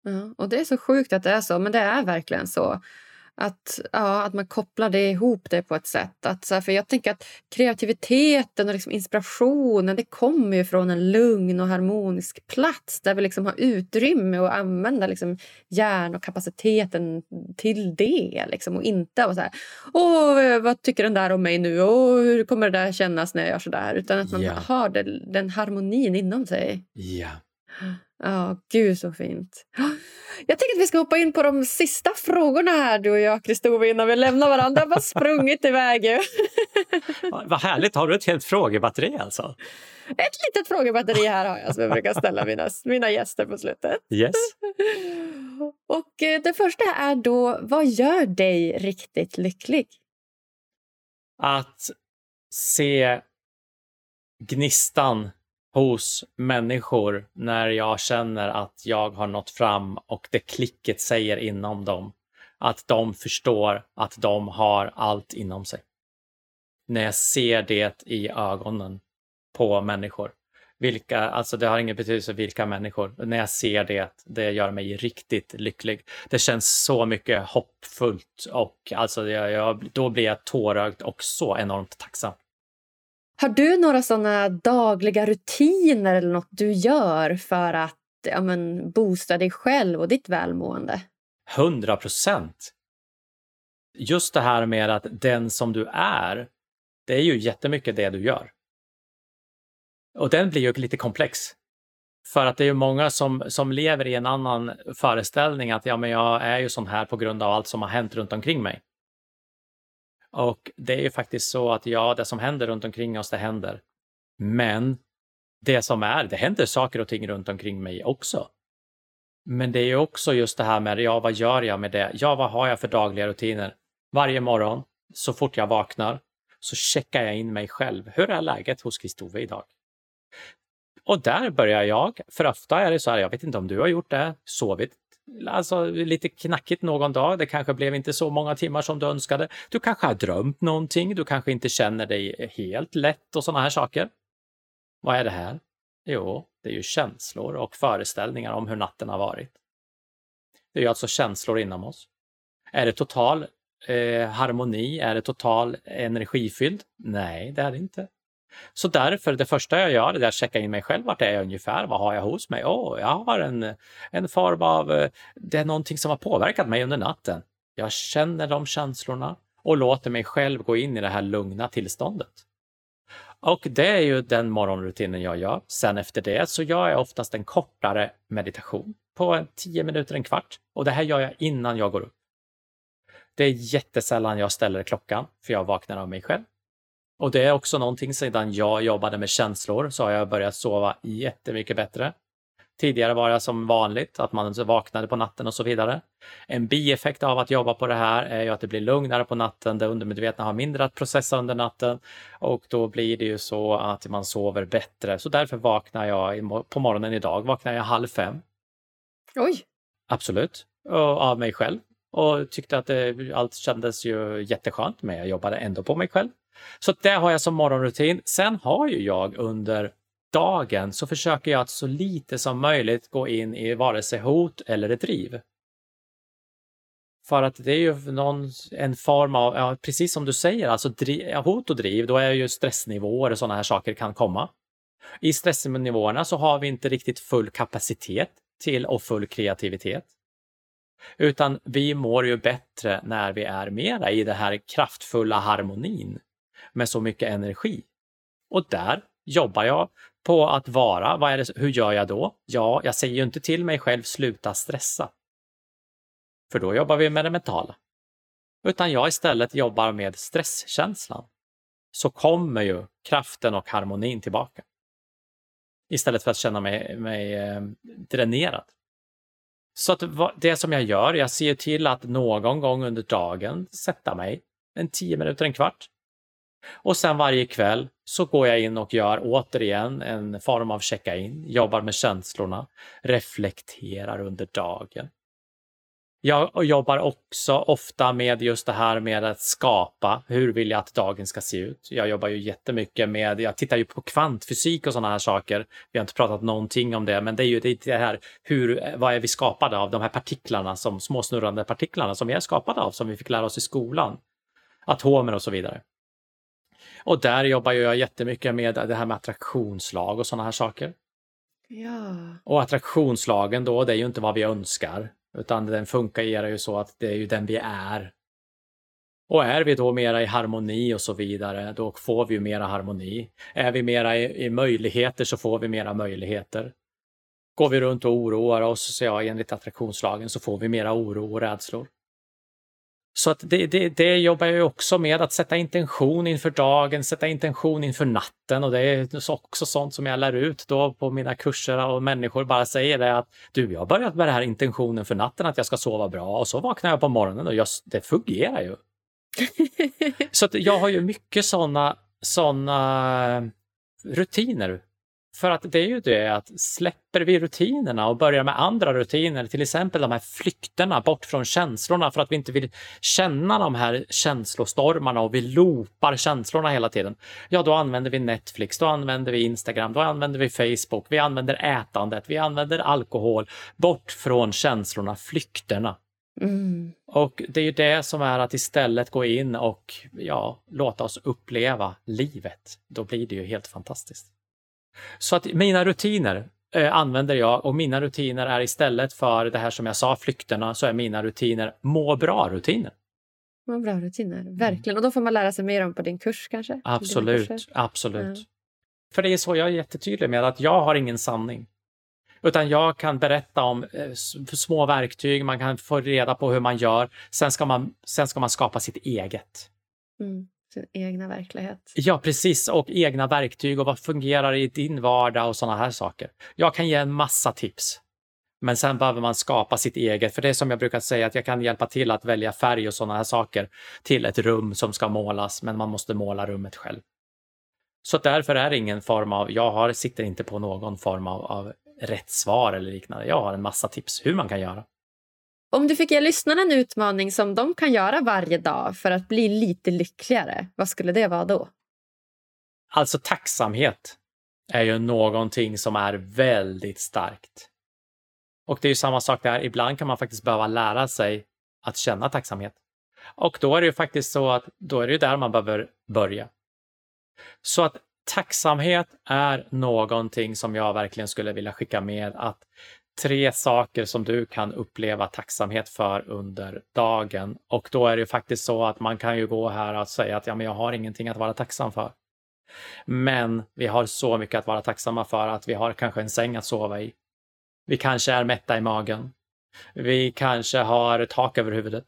Ja, och det är så sjukt att det är så, men det är verkligen så. Att, ja, att man kopplar det ihop det på ett sätt. Att, för Jag tänker att kreativiteten och liksom inspirationen det kommer ju från en lugn och harmonisk plats där vi liksom har utrymme att använda liksom hjärn och kapaciteten till det. Liksom, och inte vara så här, Åh, vad tycker den där om mig nu? Åh, hur kommer det där kännas när jag gör så där? Utan att man yeah. har det, den harmonin inom sig. Ja. Ja, gud så fint. Jag tänker att vi ska hoppa in på de sista frågorna här, du och jag, Kristove, innan vi lämnar varandra. Jag har bara sprungit iväg. Vad härligt. Har du ett helt frågebatteri alltså? Ett litet frågebatteri här har jag som jag brukar ställa mina, mina gäster på slutet. Yes. Och eh, det första är då, vad gör dig riktigt lycklig? Att se gnistan hos människor när jag känner att jag har nått fram och det klicket säger inom dem. Att de förstår att de har allt inom sig. När jag ser det i ögonen på människor. Vilka, alltså det har ingen betydelse vilka människor. När jag ser det, det gör mig riktigt lycklig. Det känns så mycket hoppfullt och alltså jag, jag, då blir jag tårögd och så enormt tacksam. Har du några sådana dagliga rutiner eller något du gör för att ja, men, boosta dig själv och ditt välmående? Hundra procent! Just det här med att den som du är, det är ju jättemycket det du gör. Och den blir ju lite komplex. För att det är ju många som, som lever i en annan föreställning att ja, men jag är ju sån här på grund av allt som har hänt runt omkring mig. Och det är ju faktiskt så att ja, det som händer runt omkring oss, det händer. Men det som är, det händer saker och ting runt omkring mig också. Men det är ju också just det här med, ja, vad gör jag med det? Ja, vad har jag för dagliga rutiner? Varje morgon, så fort jag vaknar, så checkar jag in mig själv. Hur är läget hos Kristove idag? Och där börjar jag, för ofta är det så här, jag vet inte om du har gjort det, sovit alltså, lite knackigt någon dag. Det kanske blev inte så många timmar som du önskade. Du kanske har drömt någonting. Du kanske inte känner dig helt lätt och sådana här saker. Vad är det här? Jo, det är ju känslor och föreställningar om hur natten har varit. Det är ju alltså känslor inom oss. Är det total eh, harmoni? Är det total energifylld? Nej, det är det inte. Så därför, det första jag gör är att checka in mig själv. Vart är jag ungefär? Vad har jag hos mig? Åh, oh, jag har en, en form av, eh, det är någonting som har påverkat mig under natten. Jag känner de känslorna och låter mig själv gå in i det här lugna tillståndet. Och det är ju den morgonrutinen jag gör. Sen efter det så gör jag oftast en kortare meditation på 10 minuter, en kvart. Och det här gör jag innan jag går upp. Det är jättesällan jag ställer klockan, för jag vaknar av mig själv. Och det är också någonting sedan jag jobbade med känslor så har jag börjat sova jättemycket bättre. Tidigare var jag som vanligt, att man vaknade på natten och så vidare. En bieffekt av att jobba på det här är ju att det blir lugnare på natten, det undermedvetna har mindre att processa under natten och då blir det ju så att man sover bättre. Så därför vaknar jag på morgonen idag, vaknar jag halv fem. Oj! Absolut, och av mig själv och tyckte att det, allt kändes ju jätteskönt men jag jobbade ändå på mig själv. Så det har jag som morgonrutin. Sen har ju jag under dagen så försöker jag att så lite som möjligt gå in i vare sig hot eller ett driv. För att det är ju någon, en form av, ja, precis som du säger, alltså driv, hot och driv, då är ju stressnivåer och sådana här saker kan komma. I stressnivåerna så har vi inte riktigt full kapacitet till och full kreativitet. Utan vi mår ju bättre när vi är mera i den här kraftfulla harmonin med så mycket energi. Och där jobbar jag på att vara, vad är det, hur gör jag då? Ja, jag säger ju inte till mig själv sluta stressa. För då jobbar vi med det mentala. Utan jag istället jobbar med stresskänslan. Så kommer ju kraften och harmonin tillbaka. Istället för att känna mig, mig eh, dränerad. Så att det som jag gör, jag ser till att någon gång under dagen sätta mig en tio minuter, en kvart och sen varje kväll så går jag in och gör återigen en form av checka-in, jobbar med känslorna, reflekterar under dagen. Jag jobbar också ofta med just det här med att skapa. Hur vill jag att dagen ska se ut? Jag jobbar ju jättemycket med, jag tittar ju på kvantfysik och sådana här saker. Vi har inte pratat någonting om det, men det är ju det här, hur, vad är vi skapade av? De här partiklarna, som småsnurrande partiklarna som vi är skapade av, som vi fick lära oss i skolan. Atomer och så vidare. Och där jobbar jag jättemycket med det här med attraktionslag och sådana här saker. Ja. Och attraktionslagen då, det är ju inte vad vi önskar, utan den funkar ju så att det är ju den vi är. Och är vi då mera i harmoni och så vidare, då får vi ju mera harmoni. Är vi mera i, i möjligheter så får vi mera möjligheter. Går vi runt och oroar oss, så ja, enligt attraktionslagen, så får vi mera oro och rädslor. Så att det, det, det jobbar jag också med, att sätta intention inför dagen, sätta intention inför natten och det är också sånt som jag lär ut då på mina kurser och människor bara säger det att du, jag har börjat med det här intentionen för natten att jag ska sova bra och så vaknar jag på morgonen och just, det fungerar ju. så att jag har ju mycket såna, såna rutiner för att det är ju det att släpper vi rutinerna och börjar med andra rutiner, till exempel de här flykterna bort från känslorna för att vi inte vill känna de här känslostormarna och vi loopar känslorna hela tiden. Ja, då använder vi Netflix, då använder vi Instagram, då använder vi Facebook, vi använder ätandet, vi använder alkohol. Bort från känslorna, flykterna. Mm. Och det är ju det som är att istället gå in och ja, låta oss uppleva livet. Då blir det ju helt fantastiskt. Så att mina rutiner eh, använder jag och mina rutiner är istället för det här som jag sa, flykterna, så är mina rutiner må bra-rutiner. Må bra-rutiner, verkligen. Och då får man lära sig mer om på din kurs kanske? Absolut, absolut. Ja. För det är så jag är jättetydlig med att jag har ingen sanning. Utan jag kan berätta om eh, små verktyg, man kan få reda på hur man gör. Sen ska man, sen ska man skapa sitt eget. Mm sin egna verklighet. Ja, precis. Och egna verktyg och vad fungerar i din vardag och sådana här saker. Jag kan ge en massa tips. Men sen behöver man skapa sitt eget, för det är som jag brukar säga att jag kan hjälpa till att välja färg och sådana här saker till ett rum som ska målas, men man måste måla rummet själv. Så därför är det ingen form av, jag har, sitter inte på någon form av, av rätt svar eller liknande. Jag har en massa tips hur man kan göra. Om du fick ge lyssnarna en utmaning som de kan göra varje dag för att bli lite lyckligare, vad skulle det vara då? Alltså tacksamhet är ju någonting som är väldigt starkt. Och det är ju samma sak där, ibland kan man faktiskt behöva lära sig att känna tacksamhet. Och då är det ju faktiskt så att då är det ju där man behöver börja. Så att tacksamhet är någonting som jag verkligen skulle vilja skicka med att tre saker som du kan uppleva tacksamhet för under dagen. Och då är det faktiskt så att man kan ju gå här och säga att ja, men jag har ingenting att vara tacksam för. Men vi har så mycket att vara tacksamma för att vi har kanske en säng att sova i. Vi kanske är mätta i magen. Vi kanske har tak över huvudet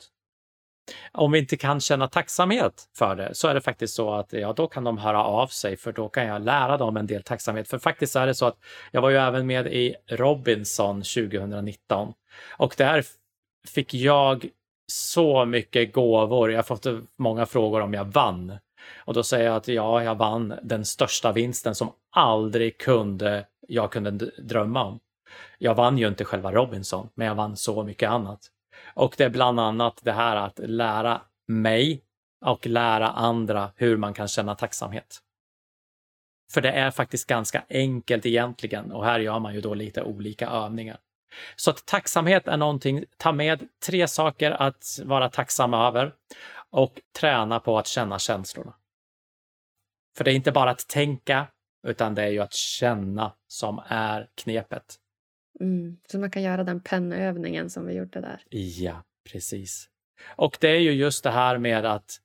om vi inte kan känna tacksamhet för det så är det faktiskt så att ja, då kan de höra av sig för då kan jag lära dem en del tacksamhet. För faktiskt är det så att jag var ju även med i Robinson 2019 och där fick jag så mycket gåvor. Jag har fått många frågor om jag vann. Och då säger jag att ja, jag vann den största vinsten som aldrig kunde jag kunde drömma om. Jag vann ju inte själva Robinson, men jag vann så mycket annat. Och det är bland annat det här att lära mig och lära andra hur man kan känna tacksamhet. För det är faktiskt ganska enkelt egentligen och här gör man ju då lite olika övningar. Så att tacksamhet är någonting, ta med tre saker att vara tacksam över och träna på att känna känslorna. För det är inte bara att tänka, utan det är ju att känna som är knepet. Mm, så man kan göra den pennövningen som vi gjorde där. Ja, precis. Och det är ju just det här med att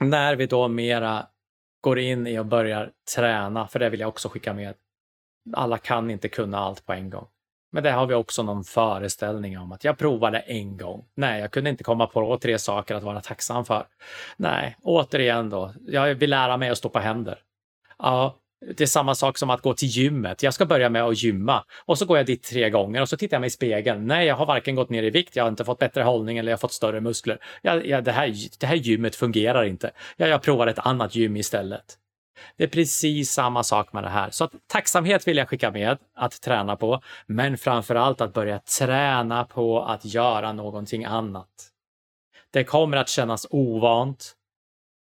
när vi då mera går in i och börjar träna, för det vill jag också skicka med. Alla kan inte kunna allt på en gång. Men det har vi också någon föreställning om att jag provade en gång. Nej, jag kunde inte komma på tre saker att vara tacksam för. Nej, återigen då, jag vill lära mig att stå på händer. Ja, det är samma sak som att gå till gymmet. Jag ska börja med att gymma och så går jag dit tre gånger och så tittar jag mig i spegeln. Nej, jag har varken gått ner i vikt, jag har inte fått bättre hållning eller jag har fått större muskler. Jag, jag, det, här, det här gymmet fungerar inte. Jag, jag provar ett annat gym istället. Det är precis samma sak med det här. Så att tacksamhet vill jag skicka med att träna på, men framför allt att börja träna på att göra någonting annat. Det kommer att kännas ovant,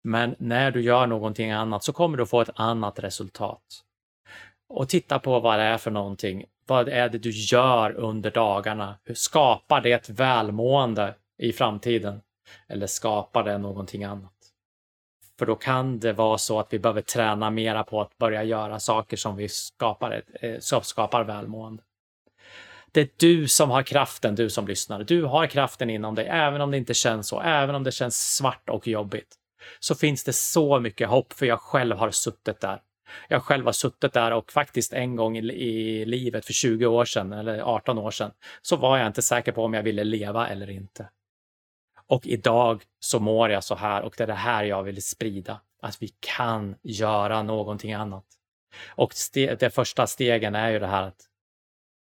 men när du gör någonting annat så kommer du få ett annat resultat. Och titta på vad det är för någonting. Vad är det du gör under dagarna? Hur skapar det ett välmående i framtiden? Eller skapar det någonting annat? För då kan det vara så att vi behöver träna mera på att börja göra saker som vi skapar, ett, eh, som skapar välmående. Det är du som har kraften, du som lyssnar. Du har kraften inom dig, även om det inte känns så, även om det känns svart och jobbigt. Så finns det så mycket hopp, för jag själv har suttit där. Jag själv har suttit där och faktiskt en gång i, livet för 20 år sedan, eller 18 år sedan, så var jag inte säker på om jag ville leva eller inte. Och idag så mår jag så här och det är det här jag vill sprida. Att vi kan göra någonting annat. Och de första stegen är ju det här att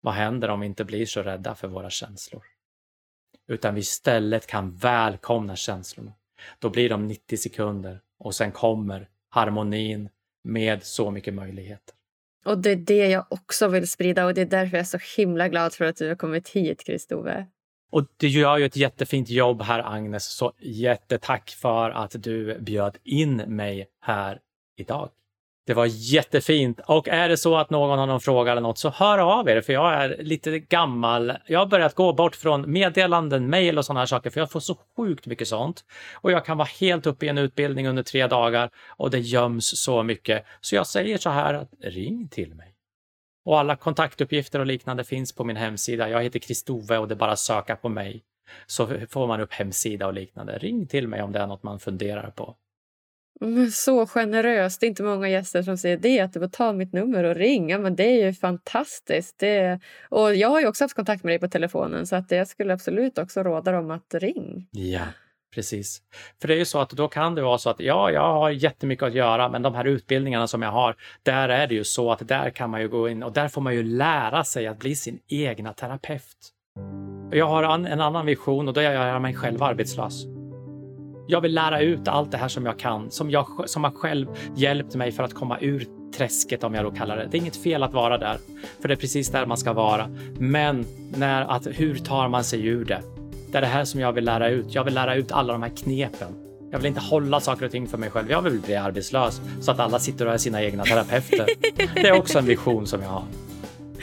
vad händer om vi inte blir så rädda för våra känslor? Utan vi istället kan välkomna känslorna. Då blir de 90 sekunder och sen kommer harmonin med så mycket möjligheter. Och det är det jag också vill sprida och det är därför jag är så himla glad för att du har kommit hit, Kristove. Och du gör ju ett jättefint jobb här, Agnes, så jättetack för att du bjöd in mig här idag. Det var jättefint. Och är det så att någon har någon fråga eller något så hör av er, för jag är lite gammal. Jag har börjat gå bort från meddelanden, mejl och sådana här saker, för jag får så sjukt mycket sånt. Och jag kan vara helt uppe i en utbildning under tre dagar och det göms så mycket. Så jag säger så här, att ring till mig. Och alla kontaktuppgifter och liknande finns på min hemsida. Jag heter Kristove och det är bara att söka på mig. Så får man upp hemsida och liknande. Ring till mig om det är något man funderar på. Så generöst. Det är inte många gäster som säger det. Att du får ta mitt nummer och ringa. Men det är ju fantastiskt. Det... Och jag har ju också haft kontakt med dig på telefonen så att jag skulle absolut också råda dem att ring. Ja. Precis. För det är ju så att då kan det vara så att ja, jag har jättemycket att göra, men de här utbildningarna som jag har, där är det ju så att där kan man ju gå in och där får man ju lära sig att bli sin egna terapeut. Jag har en annan vision och då är jag mig själv arbetslös. Jag vill lära ut allt det här som jag kan, som, jag, som har själv hjälpt mig för att komma ur träsket om jag då kallar det. Det är inget fel att vara där, för det är precis där man ska vara. Men när, att, hur tar man sig ur det? Det är det här som jag vill lära ut. Jag vill lära ut alla de här knepen. Jag vill inte hålla saker och ting för mig själv. Jag vill bli arbetslös så att alla sitter och är sina egna terapeuter. Det är också en vision som jag har.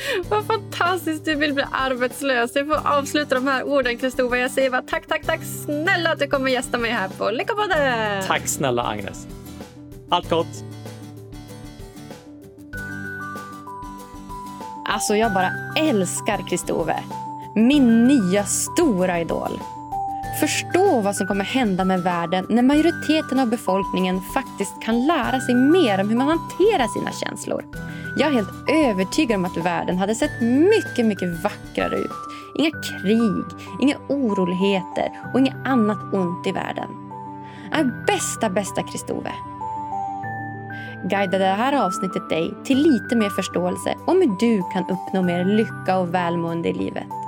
Vad fantastiskt du vill bli arbetslös. Jag får avsluta de här orden, Kristova. Jag säger bara tack, tack, tack snälla att du kommer gästa mig här på Lyckopodden. Tack snälla Agnes. Allt gott. Alltså, jag bara älskar Kristove. Min nya stora idol. Förstå vad som kommer hända med världen när majoriteten av befolkningen faktiskt kan lära sig mer om hur man hanterar sina känslor. Jag är helt övertygad om att världen hade sett mycket, mycket vackrare ut. Inga krig, inga oroligheter och inget annat ont i världen. Är bästa, bästa Kristove. Guidade det här avsnittet dig till lite mer förståelse om hur du kan uppnå mer lycka och välmående i livet.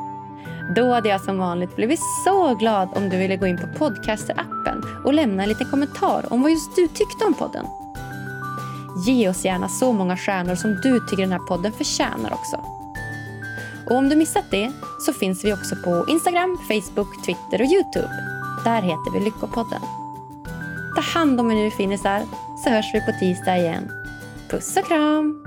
Då hade jag som vanligt blivit så glad om du ville gå in på Podcaster-appen och lämna en liten kommentar om vad just du tyckte om podden. Ge oss gärna så många stjärnor som du tycker den här podden förtjänar också. Och om du missat det så finns vi också på Instagram, Facebook, Twitter och Youtube. Där heter vi Lyckopodden. Ta hand om er nu finisar så hörs vi på tisdag igen. Puss och kram!